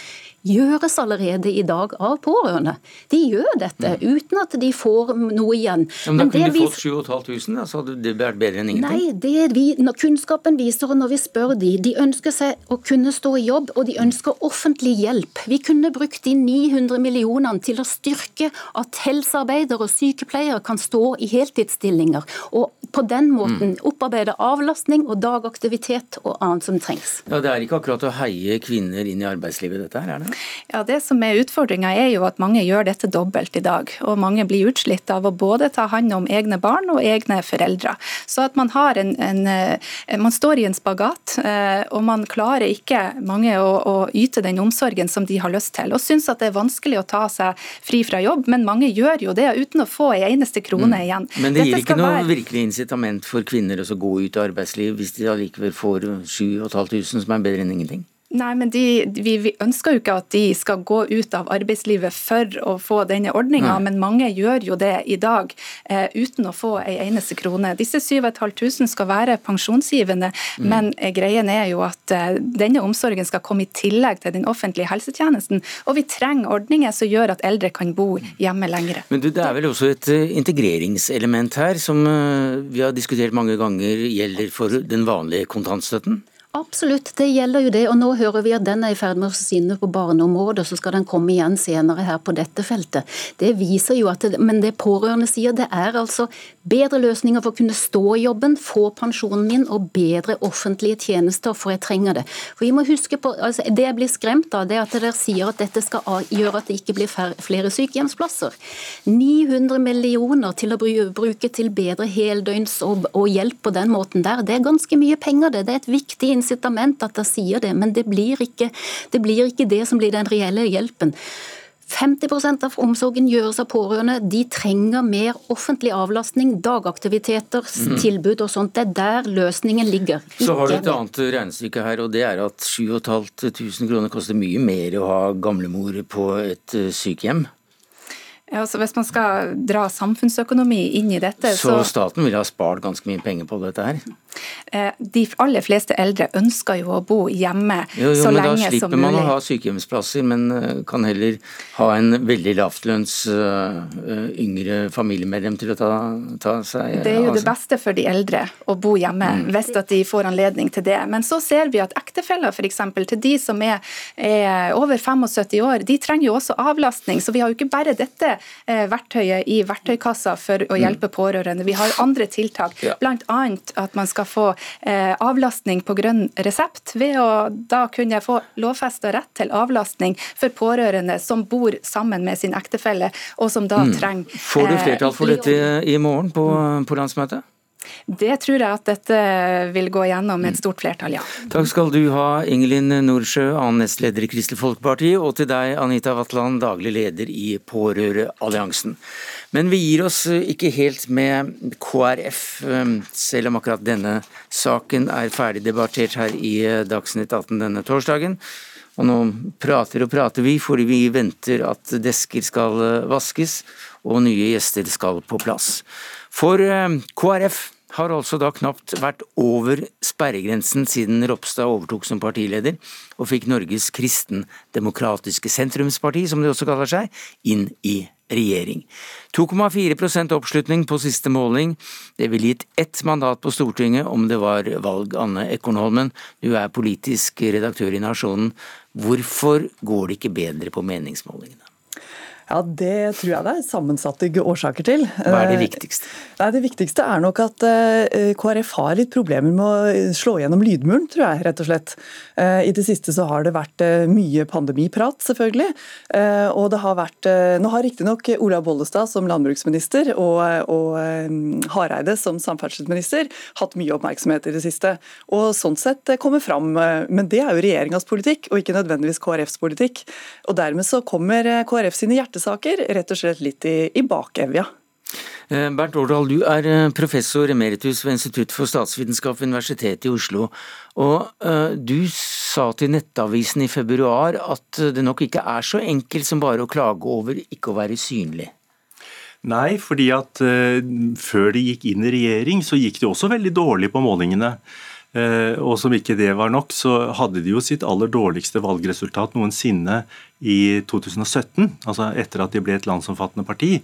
gjøres allerede i dag av pårørende. De gjør dette mm. uten at de får noe igjen. Ja, men da kunne de fått 7500, så hadde det vært bedre enn ingenting? Nei, det vi, når kunnskapen viser, og når vi spør de, de ønsker seg å kunne stå i jobb, og de ønsker offentlig hjelp. Vi kunne brukt de 900 millionene til å styrke at helsearbeidere og sykepleiere kan stå i heltidsstillinger, og på den måten mm. opparbeide avlastning og dagaktivitet og annet som trengs. Ja, Det er ikke akkurat å heie kvinner inn i arbeidslivet, dette her, er det? Ja, Det som er utfordringa er jo at mange gjør dette dobbelt i dag. Og mange blir utslitt av å både ta hånd om egne barn og egne foreldre. Så at man har en, en eh, Man står i en spagat, eh, og man klarer ikke mange å, å yte den omsorgen som de har lyst til. Og syns at det er vanskelig å ta seg fri fra jobb, men mange gjør jo det uten å få en eneste krone mm. igjen. Men det gir ikke noe være... virkelig incitament for kvinner å gå ut i arbeidsliv hvis de allikevel får 7500, som er bedre enn ingenting? Nei, men de, vi, vi, ønsker jo ikke at de skal gå ut av arbeidslivet for å få denne ordninga, men mange gjør jo det i dag eh, uten å få ei eneste krone. Disse 7500 skal være pensjonsgivende, mm. men eh, greien er jo at eh, denne omsorgen skal komme i tillegg til den offentlige helsetjenesten. Og vi trenger ordninger som gjør at eldre kan bo hjemme lenger. Men du, Det er vel også et eh, integreringselement her, som eh, vi har diskutert mange ganger gjelder for den vanlige kontantstøtten? Absolutt, det gjelder jo det. Og nå hører vi at den er i ferd med å forsvinne på barneområdet, så skal den komme igjen senere her på dette feltet. Det viser jo at det, Men det pårørende sier, det er altså bedre løsninger for å kunne stå i jobben, få pensjonen min og bedre offentlige tjenester, for jeg trenger det. For vi må huske på, altså Det jeg blir skremt av, det er at dere sier at dette skal gjøre at det ikke blir flere sykehjemsplasser. 900 millioner til å bruke til bedre heldøgns og, og hjelp på den måten der, det er ganske mye penger, det. Det er et viktig incitament at de sier det, men det blir, ikke, det blir ikke det som blir den reelle hjelpen. 50% av omsorgen gjøres av pårørende. De trenger mer offentlig avlastning, dagaktiviteter, mm. tilbud og sånt. Det er der løsningen ligger. Så har du et annet regnestykke her, og det er at 7500 kroner koster mye mer å ha gamlemor på et eh, sykehjem. Ja, altså Hvis man skal dra samfunnsøkonomi inn i dette Så, så staten vil ha spart ganske mye penger på dette her? Eh, de aller fleste eldre ønsker jo å bo hjemme jo, jo, så lenge som mulig. Da slipper man å ha sykehjemsplasser, men eh, kan heller ha en veldig lavtlønns uh, yngre familiemedlem til å ta, ta seg av Det er jo det beste for de eldre å bo hjemme, mm. hvis at de får anledning til det. Men så ser vi at ektefeller f.eks. til de som er, er, over 75 år, de trenger jo også avlastning. Så vi har jo ikke bare dette eh, verktøyet i verktøykassa for å mm. hjelpe pårørende. Vi har andre tiltak, ja. bl.a. at man skal få eh, avlastning på grønn resept, ved å da kunne få lovfesta rett til avlastning for pårørende som bor sammen med sin ektefelle, og som da mm. trenger Får du flertall for eh, dette i morgen på, på landsmøtet? Det tror jeg at dette vil gå gjennom med et stort flertall, ja. Takk skal du ha, Ingelin Nordsjø, annen nestleder i Kristelig Folkeparti, og til deg, Anita Vatland, daglig leder i Pårørealliansen. Men vi gir oss ikke helt med KrF, um, selv om akkurat denne saken er ferdig debattert her i Dagsnytt 18 denne torsdagen. Og nå prater og prater vi fordi vi venter at desker skal vaskes og nye gjester skal på plass. For KrF har altså da knapt vært over sperregrensen siden Ropstad overtok som partileder og fikk Norges kristendemokratiske sentrumsparti, som det også kaller seg, inn i regjering. 2,4% oppslutning på siste måling. Det ville gitt ett mandat på Stortinget om det var valg, Anne Ekornholmen. Du er politisk redaktør i Nasjonen. Hvorfor går det ikke bedre på meningsmålingene? Ja, Det tror jeg det er sammensatte årsaker til. Hva er det viktigste? Nei, Det viktigste er nok at eh, KrF har litt problemer med å slå gjennom lydmuren, tror jeg, rett og slett. Eh, I det siste så har det vært eh, mye pandemiprat, selvfølgelig. Og det har vært Nå har riktignok Olav Bollestad som landbruksminister og, og Hareide som samferdselsminister hatt mye oppmerksomhet i det siste. Og sånn sett kommer fram. Men det er jo regjeringas politikk, og ikke nødvendigvis KrFs politikk. Og dermed så kommer KrF sine hjerter hjertesaker rett og slett litt i, i bakevja. Eh, Bernt Årdal, du er eh, professor emeritus ved Institutt for statsvitenskap ved Universitetet i Oslo. Og uh, Du sa til Nettavisen i februar at det nok ikke er så enkelt som bare å klage over ikke å være synlig. Nei, fordi at før de gikk inn i regjering, så gikk de også veldig dårlig på målingene. Uh, og som ikke det var nok, så hadde de jo sitt aller dårligste valgresultat noensinne i 2017, altså etter at de ble et landsomfattende parti.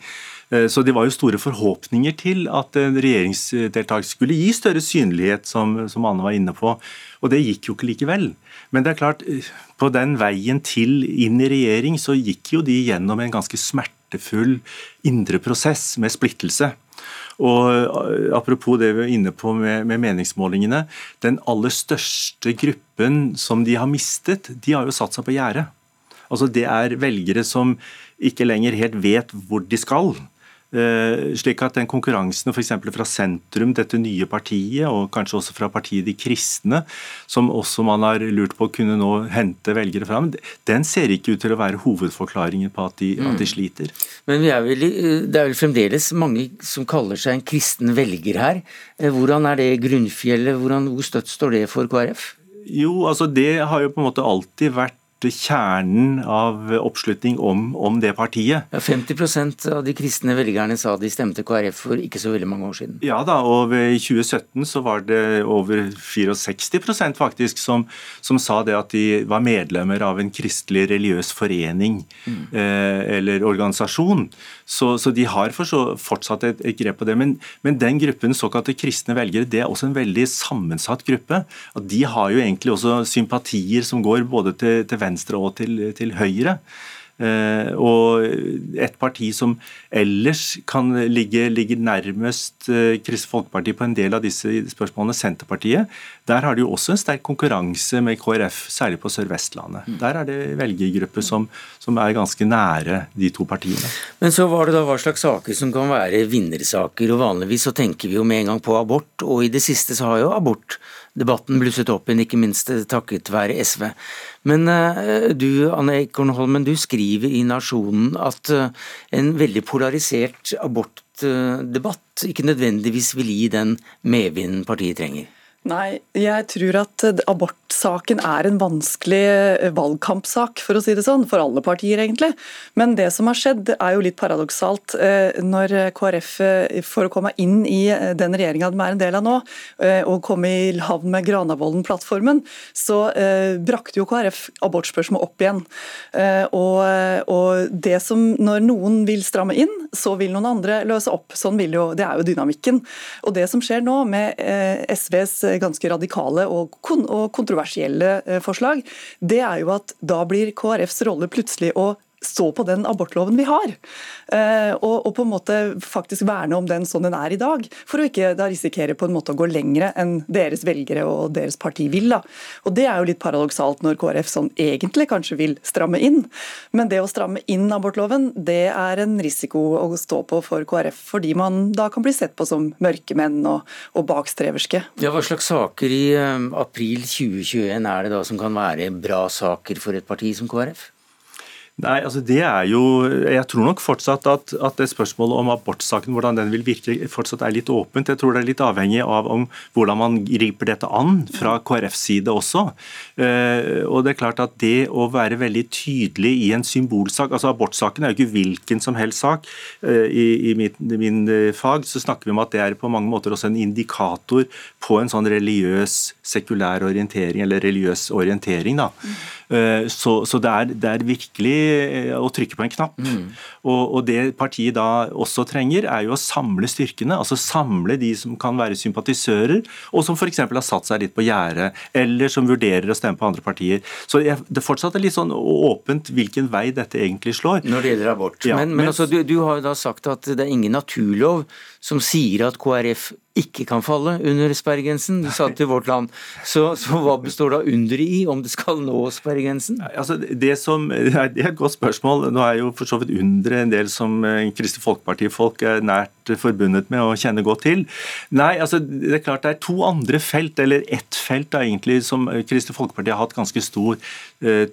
Eh, så det var jo store forhåpninger til at regjeringsdeltakelse skulle gi større synlighet, som, som, Anne var inne på. Og det gikk jo ikke likevel. Men det er klart, eh, på den veien til inn i regjering, så gikk jo de gjennom en ganske smertefull indre prosess med splittelse. Og eh, Apropos det vi var inne på med, med, meningsmålingene. Den aller største gruppen som de har mistet, de har jo satt seg på gjerdet. Altså Det er velgere som ikke lenger helt vet hvor de skal. Uh, slik at den konkurransen f.eks. fra sentrum, dette nye partiet, og kanskje også fra partiet De kristne, som også man har lurt på å kunne nå hente velgere fram, den ser ikke ut til å være hovedforklaringen på at de, mm. at de sliter. Men er vel, det er vel fremdeles mange som kaller seg en kristen velger her. Eh, hvordan er det grunnfjellet, Hvordan, hvor støtt står det for KrF? Jo, altså Det har jo på en måte alltid vært kjernen av oppslutning om, om det partiet. Ja, 50% av de kristne velgerne sa de stemte KrF for ikke så veldig mange år siden. Ja da, og i 2017 så var det over 64% faktisk som, som, sa det at de var medlemmer av en kristelig religiøs forening mm. eh, eller organisasjon. Så, så, de har fortsatt et, et grep på det. Men, men, den gruppen såkalte kristne velgere det er også en veldig sammensatt gruppe. Og de har jo egentlig også sympatier som går både til, til venstre og til, til høyre. Eh, og et parti som ellers kan ligge, ligge nærmest eh, Kristelig Folkeparti på en del av disse spørsmålene, Senterpartiet, der har de jo også en sterk konkurranse med KrF, særlig på Sør-Vestlandet. Mm. Der er det velgergrupper som, som, er ganske nære de to partiene. Men så var det da hva slags saker som kan være vinnersaker, og vanligvis så tenker vi jo med en gang på abort, og i det siste så har jo abort debatten blusset opp igjen, ikke minst takket være SV. Men uh, du Anne Ekornholmen, du skriver i Nasjonen at uh, en veldig polarisert abortdebatt ikke nødvendigvis vil gi den medvinden partiet trenger. Nei, jeg tror at abortsaken er en vanskelig eh, valgkampsak, for å si det sånn, for alle partier egentlig. Men det som har skjedd er jo litt paradoksalt. Eh, når KrF, eh, for å komme inn i den regjeringa de er en del av nå, og komme i havn med Granavolden-plattformen, så brakte jo KrF abortspørsmål opp igjen. Og, det som, når noen vil stramme inn, så vil noen andre løse opp. Sånn vil jo, Det er jo dynamikken. Og det som skjer nå med SVs ganske radikale og kontroversielle eh, forslag, det er jo at da blir KrFs rolle plutselig å stå på den abortloven vi har. Eh, og, og, på en måte faktisk verne om den sånn den er i dag. For å ikke da risikere på en måte å gå lengre enn deres velgere og deres parti vil. Da. Og Det er jo litt paradoksalt når KrF sånn egentlig kanskje vil stramme inn. Men det å stramme inn abortloven, det er en risiko å stå på for KrF. Fordi man da kan bli sett på som mørkemenn og, og bakstreverske. Ja, Hva slags saker i um, april 2021 er det da som kan være bra saker for et parti som KrF? Nei, altså det er jo, Jeg tror nok fortsatt at, at det spørsmålet om abortsaken hvordan den vil virke, fortsatt er litt åpent. Jeg tror det er litt avhengig av om, hvordan man griper dette an fra KrFs side også. Eh, og det er klart at det å være veldig tydelig i en symbolsak altså Abortsaken er jo ikke hvilken som helst sak. Eh, I, i min, min, eh, fag så snakker vi om at det er på mange måter også en indikator på en sånn religiøs, sekulær orientering, eller religiøs orientering. da. Eh, så, så det, er, det, er, virkelig eh, å trykke på en knapp. Mm. Og, og, det partiet da også trenger, er jo å samle styrkene. Altså samle de som kan være sympatisører, og som f.eks. har satt seg litt på gjerdet, eller som vurderer å stemme på andre partier. Så jeg, det fortsatt er litt sånn åpent hvilken vei dette egentlig slår. Når det gjelder abort. Ja, men, men altså, du, du har jo da sagt at det er ingen naturlov som sier at KrF ikke kan falle under sperregrensen. Du sa til Vårt Land. Så, så hva består da underet i, om det skal nå sperregrensen? Altså, det, som, [LAUGHS] det er et godt spørsmål. Nå er jo for så vidt underet en del som eh, Kristelig Folkeparti-folk er nært forbundet med og kjenner godt til. Nei, altså det er klart det er to andre felt, eller ett felt da egentlig, som Kristelig Folkeparti har hatt ganske stor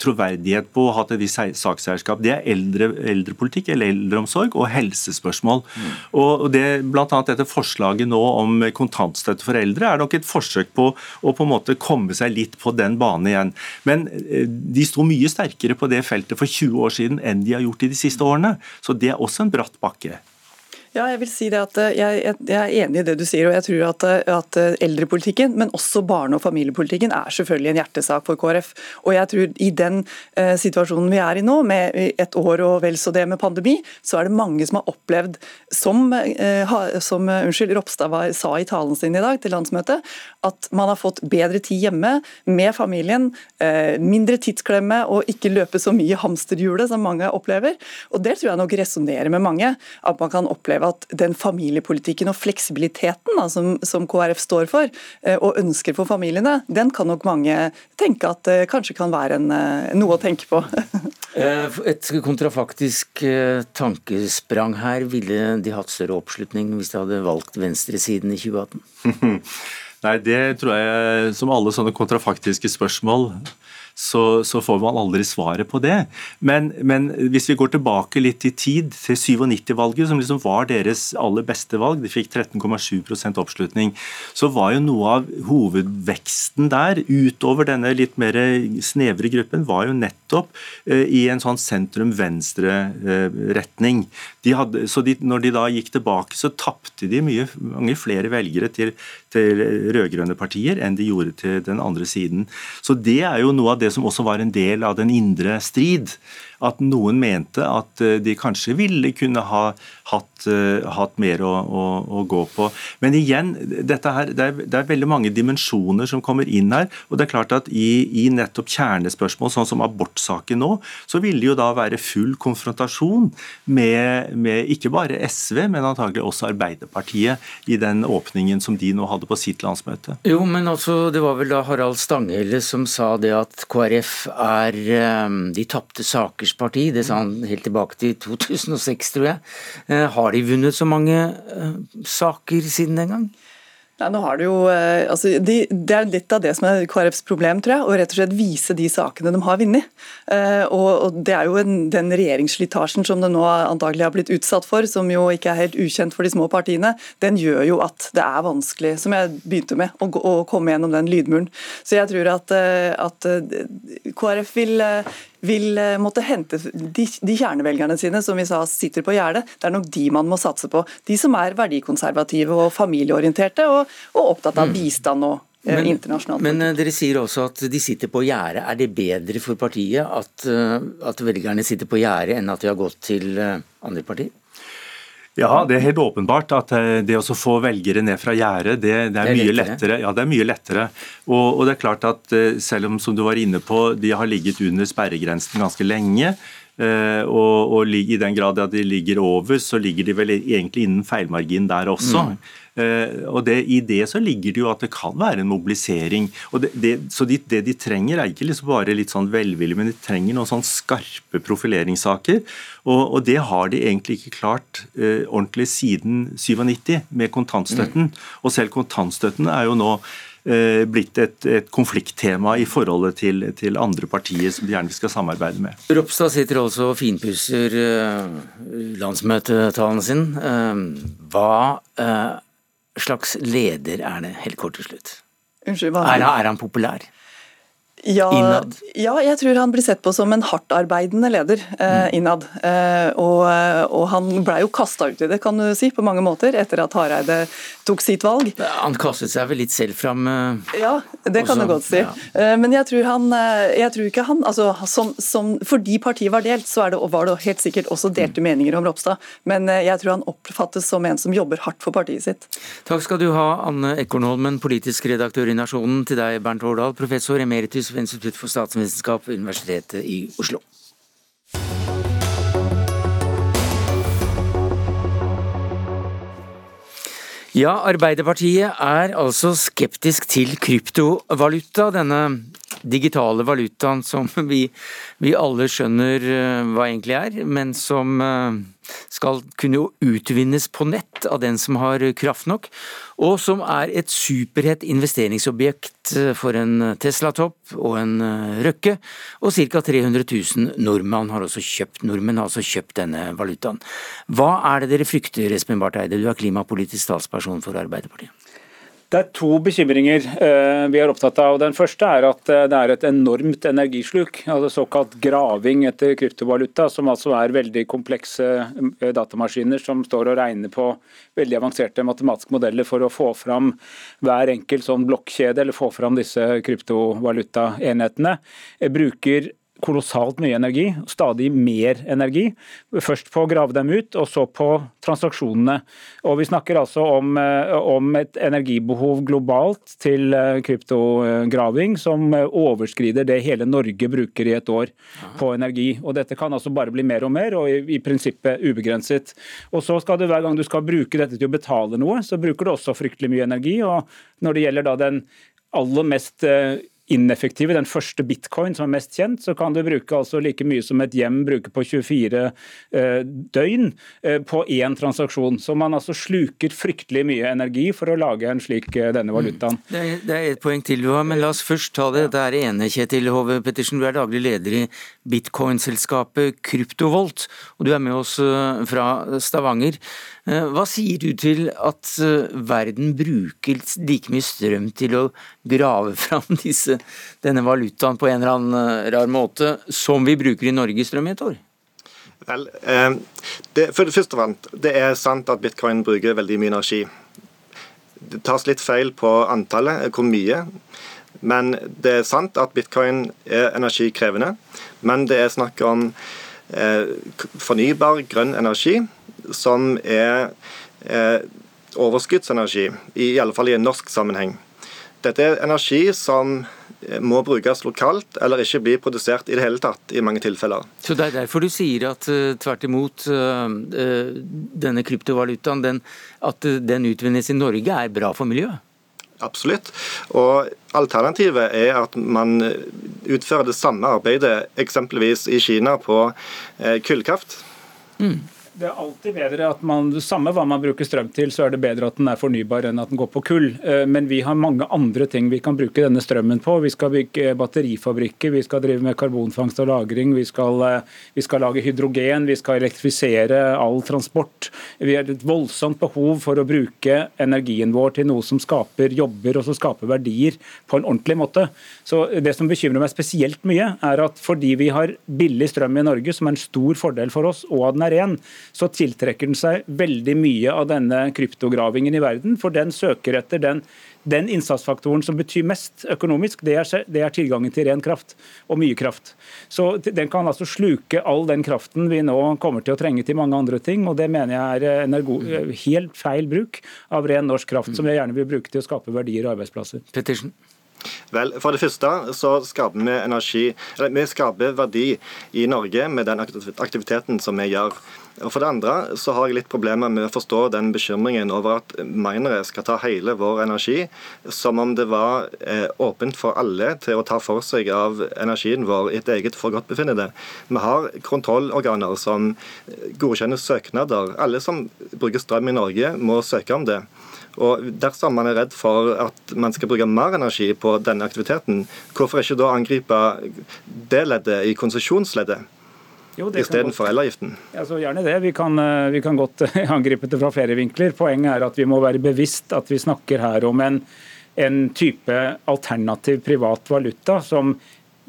troverdighet på og hatt et visst sakseierskap. Det er eldre, eldrepolitikk eller eldreomsorg og helsespørsmål. Mm. Og, det, blant annet dette forslaget nå om kontantstøtte for eldre er nok et forsøk på å på en måte komme seg litt på den banen igjen. Men eh, de sto mye sterkere på det feltet for 20 år siden enn de har gjort i de siste årene. Så det er også en bratt bakke. Ja, jeg vil si det at eh, jeg, jeg, er enig i det du sier, og jeg tror at, eh, at, eh, eldrepolitikken, men også barne- og familiepolitikken, er selvfølgelig en hjertesak for KrF. Og jeg tror i den eh, situasjonen vi er i nå, med et år og vel så det med pandemi, så er det mange som har opplevd, som, eh, som unnskyld, Ropstad var, sa i talen sin i dag til landsmøtet, at man har fått bedre tid hjemme med familien, eh, mindre tidsklemme og ikke løpe så mye hamsterhjulet som mange opplever. Og det tror jeg nok resonnerer med mange, at man kan oppleve oppleve at den familiepolitikken og fleksibiliteten da, som, som, KrF står for eh, og ønsker for familiene, den kan nok mange tenke at det kanskje kan være en, eh, noe å tenke på. [LAUGHS] Eh, et kontrafaktisk tankesprang her. Ville de hatt større oppslutning hvis de hadde valgt venstresiden i 2018? [LAUGHS] Nei, det tror jeg, som alle sånne kontrafaktiske spørsmål, så, så, får man aldri svaret på det. Men, men, hvis vi går tilbake litt i tid, til 97-valget, som liksom var deres aller beste valg, de fikk 13,7% oppslutning, så var jo noe av hovedveksten der, utover denne litt mer snevre gruppen, var jo nettopp eh, i en sånn sentrum-venstre-retning. De så de, når de da gikk tilbake, så tapte de mye, mange flere velgere til, til rød-grønne partier enn de gjorde til den andre siden. Så det er jo noe av det som også var en del av den indre strid at noen mente at eh, de kanskje ville kunne ha hatt, eh, hatt mer å, å, å, gå på. Men igjen, her, det, er, det, er, veldig mange dimensjoner som kommer inn her. og det er klart at I, i nettopp kjernespørsmål, sånn som abortsaken nå, så vil det jo da være full konfrontasjon med, med ikke bare SV, men antagelig også Arbeiderpartiet i den åpningen som de nå hadde på sitt landsmøte. Jo, men altså, Det var vel da Harald Stanghelle som sa det at KrF er eh, de tapte sakers parti, det sa han helt tilbake til 2006, tror jeg. Eh, har de vunnet så mange eh, saker siden den gang? Ja, nå har Det jo, eh, altså, de, det er litt av det som er KrFs problem, tror jeg. Å rett og slett vise de sakene de har vunnet. Eh, og, og, Det er jo en, den regjeringsslitasjen som det nå antagelig har blitt utsatt for, som jo ikke er helt ukjent for de små partiene, den gjør jo at det er vanskelig, som jeg begynte med, å, å komme gjennom den lydmuren. Så jeg tror at, at KrF vil vil eh, måtte hente de, de kjernevelgerne sine som vi sa sitter på gjerdet. Det er nok de man må satse på. De som er verdikonservative og familieorienterte og, og opptatt av mm. bistand og eh, men. Men eh, dere sier også at de sitter på gjerdet. Er det bedre for partiet at, at velgerne sitter på gjerdet enn at de har gått til andre partier? Ja, det er helt åpenbart at eh, det å få velgere ned fra gjerdet, det, det, er mye lettere. Ja, det er mye lettere. Og, og, det er klart at eh, selv om, som du var inne på, de har ligget under sperregrensen ganske lenge, eh, og, og i den grad at de ligger over, så ligger de vel egentlig innen feilmargin der også. Mm. Uh, og det, I det så ligger det jo at det kan være en mobilisering. og det, det, Så de, det de trenger, er ikke liksom bare litt sånn velvillig, men de trenger noen sånn skarpe profileringssaker. Og, og det har de egentlig ikke klart uh, ordentlig siden 97 med kontantstøtten. Mm. Og selv kontantstøtten er jo nå eh, blitt et, et, konflikttema i forholdet til, til, andre partier som de gjerne skal samarbeide med. Ropstad sitter også og finpusser uh, landsmøtetalen sin. Uh, hva uh, slags leder er det, helt kort til slutt? Unnskyld, hva? Er, er han populær? Ja, innad? Ja, jeg tror han blir sett på som en hardtarbeidende leder eh, mm. innad. Eh, og, og, han ble jo kasta ut i det, kan du si, på mange måter, etter at Hareide tok sitt valg. Han kastet seg vel litt selv fram? Eh, ja, det kan du godt si. Ja. Eh, men jeg tror han eh, jeg tror ikke han, altså, som, som, Fordi partiet var delt, så det, var det helt sikkert også delte mm. meninger om Ropstad. Men eh, jeg tror han oppfattes som en som jobber hardt for partiet sitt. Takk skal du ha, Anne Ekornholmen, politisk redaktør i Nasjonen. Til deg, Bernt Årdal, professor emeritus ved Institutt for statsvitenskap ved Universitetet i Oslo. Ja, Arbeiderpartiet er altså skeptisk til kryptovaluta, denne digitale valutaen som [LAUGHS] vi, vi alle skjønner eh, hva egentlig er, men som eh, skal kunne utvinnes på nett av den som har kraft nok, og som er et superhett investeringsobjekt eh, for en Tesla-topp og en Røkke. Og ca. 300 000 nordmenn har også kjøpt, nordmenn har også kjøpt denne valutaen. Hva er det dere frykter, Espen Barth Eide, du er klimapolitisk talsperson for Arbeiderpartiet? Det er to bekymringer uh, vi er opptatt av. Den første er at uh, det er et enormt energisluk. altså Såkalt graving etter kryptovaluta, som altså er veldig komplekse uh, datamaskiner som står og regner på veldig avanserte matematiske modeller for å få fram hver enkelt sånn blokkjede, eller få fram disse kryptovalutaenhetene. Bruker kolossalt mye energi, stadig mer energi. Først på å grave dem ut, og så på transaksjonene. Og Vi snakker altså om, eh, om et energibehov globalt til eh, kryptograving som overskrider det hele Norge bruker i et år på energi. Og Dette kan altså bare bli mer og mer, og i, i prinsippet ubegrenset. Og så skal du Hver gang du skal bruke dette til å betale noe, så bruker du også fryktelig mye energi. og Når det gjelder da den aller mest eh, ineffektive, den første bitcoin som er mest kjent, så kan du bruke altså like mye som et hjem bruker på 24 eh, døgn eh, på én transaksjon. Så man altså sluker fryktelig mye energi for å lage en slik eh, denne valutaen. Mm. Det, er, det er et poeng til du har, men la oss først ta det. Det er ene, Kjetil Hove Pettersen. Du er daglig leder i bitcoin-selskapet Kryptovolt, og du er med oss fra Stavanger. Eh, hva sier du til at eh, verden bruker like mye strøm til å grave [LAUGHS] fram disse, denne valutaen på en eller annen eh, rar måte, som vi bruker i Norge strøm i et år? Vel, det, for det første det er sant at bitcoin bruker veldig mye energi. Det tas litt feil på antallet, hvor mye. Men det er sant at bitcoin er energikrevende. Men det er snakk om fornybar, grønn energi som er eh, overskuddsenergi, i alle fall i en norsk sammenheng. Dette er energi som eh, må brukes lokalt, eller ikke bli produsert i det hele tatt, i mange tilfeller. Så Det er derfor du sier at uh, tvert imot uh, denne kryptovalutaen, den, at den utvinnes i Norge, er bra for miljøet? Absolutt. Og Alternativet er at man utfører det samme arbeidet eksempelvis i Kina på kullkraft. Mm. Det er alltid bedre at man, Samme hva man bruker strøm til, så er det bedre at den er fornybar enn at den går på kull. Eh, men vi har mange andre ting vi kan bruke denne strømmen på. Vi skal bygge batterifabrikker, vi skal drive med karbonfangst og -lagring, vi skal, eh, vi skal lage hydrogen, vi skal elektrifisere all transport. Vi har et voldsomt behov for å bruke energien vår til noe som skaper jobber og som skaper verdier på en ordentlig måte. Så Det som bekymrer meg spesielt mye, er at fordi vi har billig strøm i Norge, som er en stor fordel for oss, og at den er ren, så tiltrekker den seg veldig mye av denne kryptogravingen i verden. For den søker etter den, den innsatsfaktoren som betyr mest økonomisk, det er, det er, tilgangen til ren kraft, og mye kraft. Så Den kan altså sluke all den kraften vi nå kommer til å trenge til mange andre ting. og Det mener jeg er energo, helt feil bruk av ren norsk kraft, som jeg gjerne vil bruke til å skape verdier og arbeidsplasser. Pettersen. Vel, For det første så skaper vi energi, eller vi skaper verdi i Norge med den aktiviteten som vi gjør. Og For det andre så har jeg litt problemer med å forstå den bekymringen over at minere skal ta hele vår energi, som om det var eh, åpent for alle til å ta for seg av energien vår i et eget forgodtbefinnende. Vi har kontrollorganer som godkjenner søknader. Alle som bruker strøm i Norge, må søke om det. Og Dersom man er redd for at man skal bruke mer energi på denne aktiviteten, hvorfor ikke da angripe det leddet i konsesjonsleddet? Istedenfor elavgiften? Altså, gjerne det. Vi kan, eh, vi kan godt [LAUGHS] angripe det fra flere vinkler. Poenget er at vi må være bevisst at vi snakker her om en, en type alternativ privat valuta som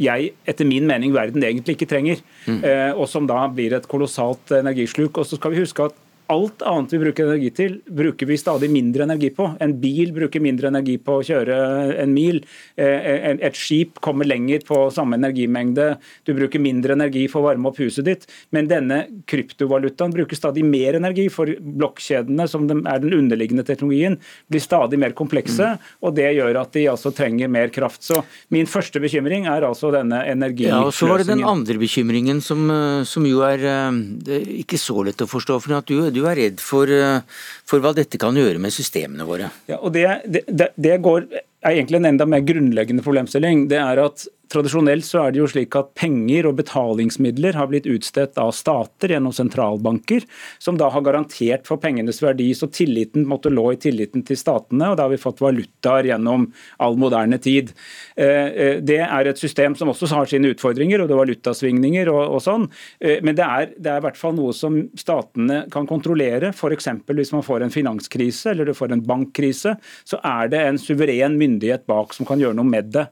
jeg, etter min mening, verden egentlig ikke trenger. Mm. Eh, og som da blir et kolossalt energisluk. Og så skal vi huske at alt annet vi bruker energi til, bruker vi stadig mindre energi på. En bil bruker mindre energi på å kjøre en mil. Eh, et skip kommer lenger på samme energimengde. Du bruker mindre energi for å varme opp huset ditt. Men denne kryptovalutaen bruker stadig mer energi, for blokkjedene, som er den underliggende teknologien, blir stadig mer komplekse. Og det gjør at de altså trenger mer kraft. Så min første bekymring er altså denne energisløsingen. Ja, og så var det den andre bekymringen, som, eh, som jo er, er eh, ikke så lett å forstå. for at du, du er redd for, eh, for, hva dette kan gjøre med systemene våre. Ja, og det, det, det går, er egentlig en enda mer grunnleggende problemstilling. Det er at Tradisjonelt så er det jo slik at penger og betalingsmidler har blitt utstedt av stater gjennom sentralbanker, som da har garantert for pengenes verdi. Så tilliten måtte lå i tilliten til statene, og da har vi fått valutaer gjennom all moderne tid. Eh, eh, det er et system som også har sine utfordringer, og det er valutasvingninger og, og sånn. Eh, men det er, det er i hvert fall noe som statene kan kontrollere. F.eks. hvis man får en finanskrise eller du får en bankkrise, så er det en suveren myndighet bak som kan gjøre noe med det.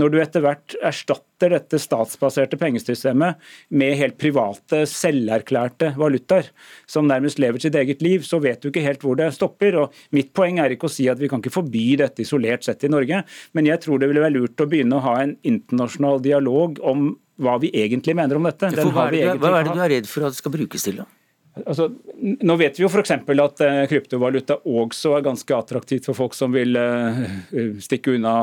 Når du etter hvert erstatter dette statsbaserte pengesystemet med helt private, selverklærte valutaer, som nærmest lever sitt eget liv, så vet du ikke helt hvor det stopper. Og Mitt poeng er ikke å si at vi kan ikke forby dette isolert sett i Norge, men jeg tror det ville være lurt å begynne å ha en internasjonal dialog om hva vi egentlig mener om dette. hva, er det, hva er det du er redd for at det skal brukes til, da? Altså, nå vet vi jo f.eks. at uh, kryptovaluta også er ganske attraktivt for folk som vil uh, stikke unna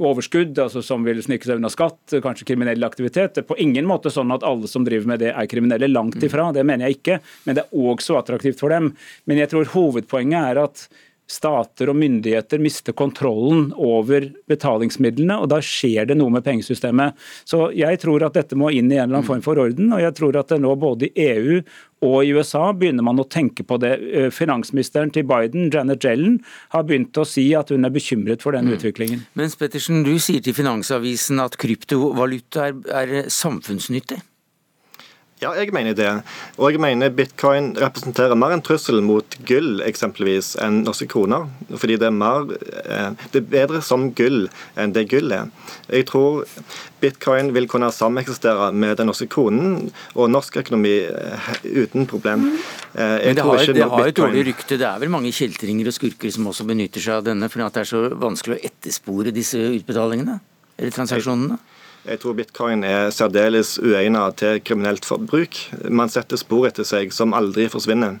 overskudd, altså som vil snike seg unna skatt, kanskje kriminell aktivitet. På ingen måte sånn at alle som driver med det er kriminelle. Langt ifra, det mener jeg ikke. Men det er også attraktivt for dem. Men jeg tror hovedpoenget er at stater og myndigheter mister kontrollen over betalingsmidlene, og da skjer det noe med pengesystemet. Så jeg tror at dette må inn i en eller annen form for orden, og jeg tror at det nå både i EU og i USA begynner man å tenke på det. Eh, finansministeren til Biden, Janet Jellen, har begynt å si at hun er bekymret for den mm. utviklingen. Men Pettersen, du sier til Finansavisen at kryptovaluta er, er samfunnsnyttig? Ja, jeg mener det. Og jeg mener bitcoin representerer mer en trussel mot gull eksempelvis enn norske kroner. Fordi det er, mer, eh, det er bedre som gull enn det gull er. Jeg tror bitcoin vil kunne sameksistere med den norske kronen og norsk økonomi eh, uten problem. Eh, jeg Men det har, det har et dårlig rykte. Det er vel mange kjeltringer og skurker som også benytter seg av denne, fordi det er så vanskelig å etterspore disse utbetalingene? Eller transaksjonene? Jeg tror bitcoin er særdeles uegnet til kriminelt forbruk. Man setter spor etter seg som aldri forsvinner.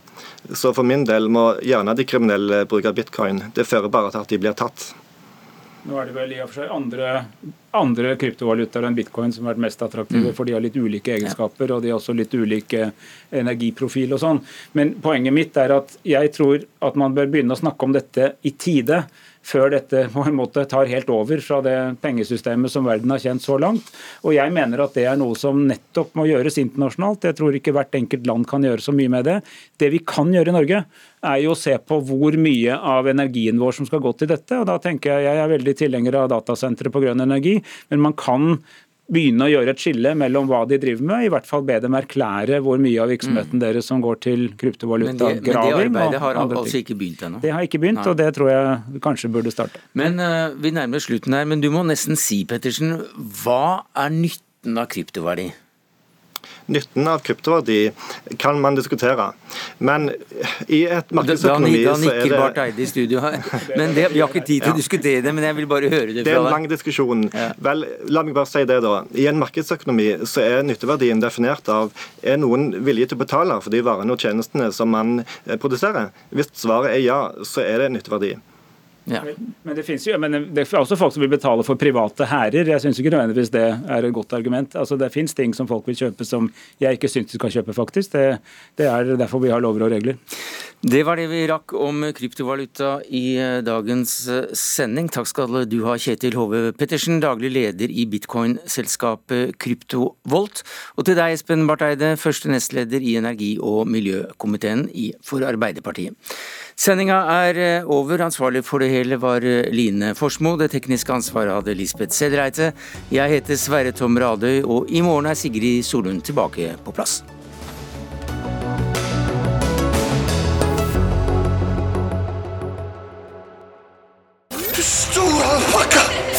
Så for min del må gjerne de kriminelle bruke bitcoin. Det fører bare til at de blir tatt. Nå er det vel i og for seg andre, andre kryptovalutaer enn bitcoin som har vært mest attraktive, mm. for de har litt ulike egenskaper og de har også litt ulike energiprofil og sånn. Men poenget mitt er at jeg tror at man bør begynne å snakke om dette i tide før dette på en måte tar helt over fra det pengesystemet som verden har kjent så langt. Og jeg mener at det er noe som nettopp må gjøres internasjonalt. Jeg tror ikke hvert enkelt land kan gjøre så mye med det. Det vi kan gjøre i Norge, er jo å se på hvor mye av energien vår som skal gå til dette. og da tenker Jeg jeg er veldig tilhenger av datasentre på grønn energi, men man kan begynne å gjøre et skille mellom hva de driver med, i hvert fall be dem erklære hvor mye av virksomheten mm. deres som går til kryptovalutagraving. Men, det, men det arbeidet har altså ikke begynt ennå? Det har ikke begynt, Nei. og det tror jeg kanskje burde starte. Men uh, Vi nærmer oss slutten her, men du må nesten si, Pettersen, hva er nytten av kryptoverdi? Nytten av kryptoverdi kan man diskutere. Men i et markedsøkonomi så det Da nikker Barth Eide i studio her. Men det, Vi har ikke tid til å diskutere det, men jeg vil bare høre det fra deg. Det er en lang diskusjon. Ja. Vel, la meg bare si det, da. I en markedsøkonomi så er nytteverdien definert av er noen villige til å betale for de varene og tjenestene som man eh, produserer. Hvis svaret er ja, så er det nytteverdi. Ja. Men, det jo, men det er også folk som vil betale for private hærer. Jeg syns ikke nødvendigvis det er et godt argument. Altså, Det finnes ting som folk vil kjøpe som jeg ikke syns de skal kjøpe, faktisk. Det, det, er derfor vi har lover og regler. Det var det vi rakk om kryptovaluta i eh, dagens eh, sending. Takk skal du ha, Kjetil Hove Pettersen, daglig leder i bitcoin-selskapet Kryptovolt. Og til deg, Espen Barth Eide, første nestleder i energi- og miljøkomiteen for Arbeiderpartiet. Sendinga er eh, over. Ansvarlig for det hele var Line Forsmo. Det tekniske ansvaret hadde Lisbeth Sedreite. Jeg heter Sverre Tom Radøy, og i morgen er Sigrid Solund tilbake på plass.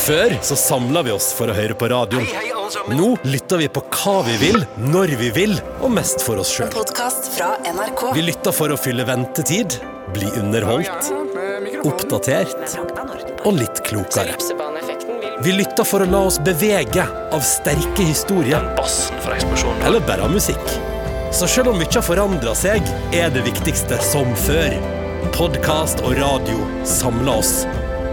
Før så samla vi oss for å høre på radio. Nå lytter vi på hva vi vil, når vi vil, og mest for oss sjøl. Vi lytter for å fylle ventetid, bli underholdt, oppdatert og litt klokere. Vi lytter for å la oss bevege av sterke historier. Eller bare av musikk. Så selv om mye har forandra seg, er det viktigste som før. Podkast og radio samler oss.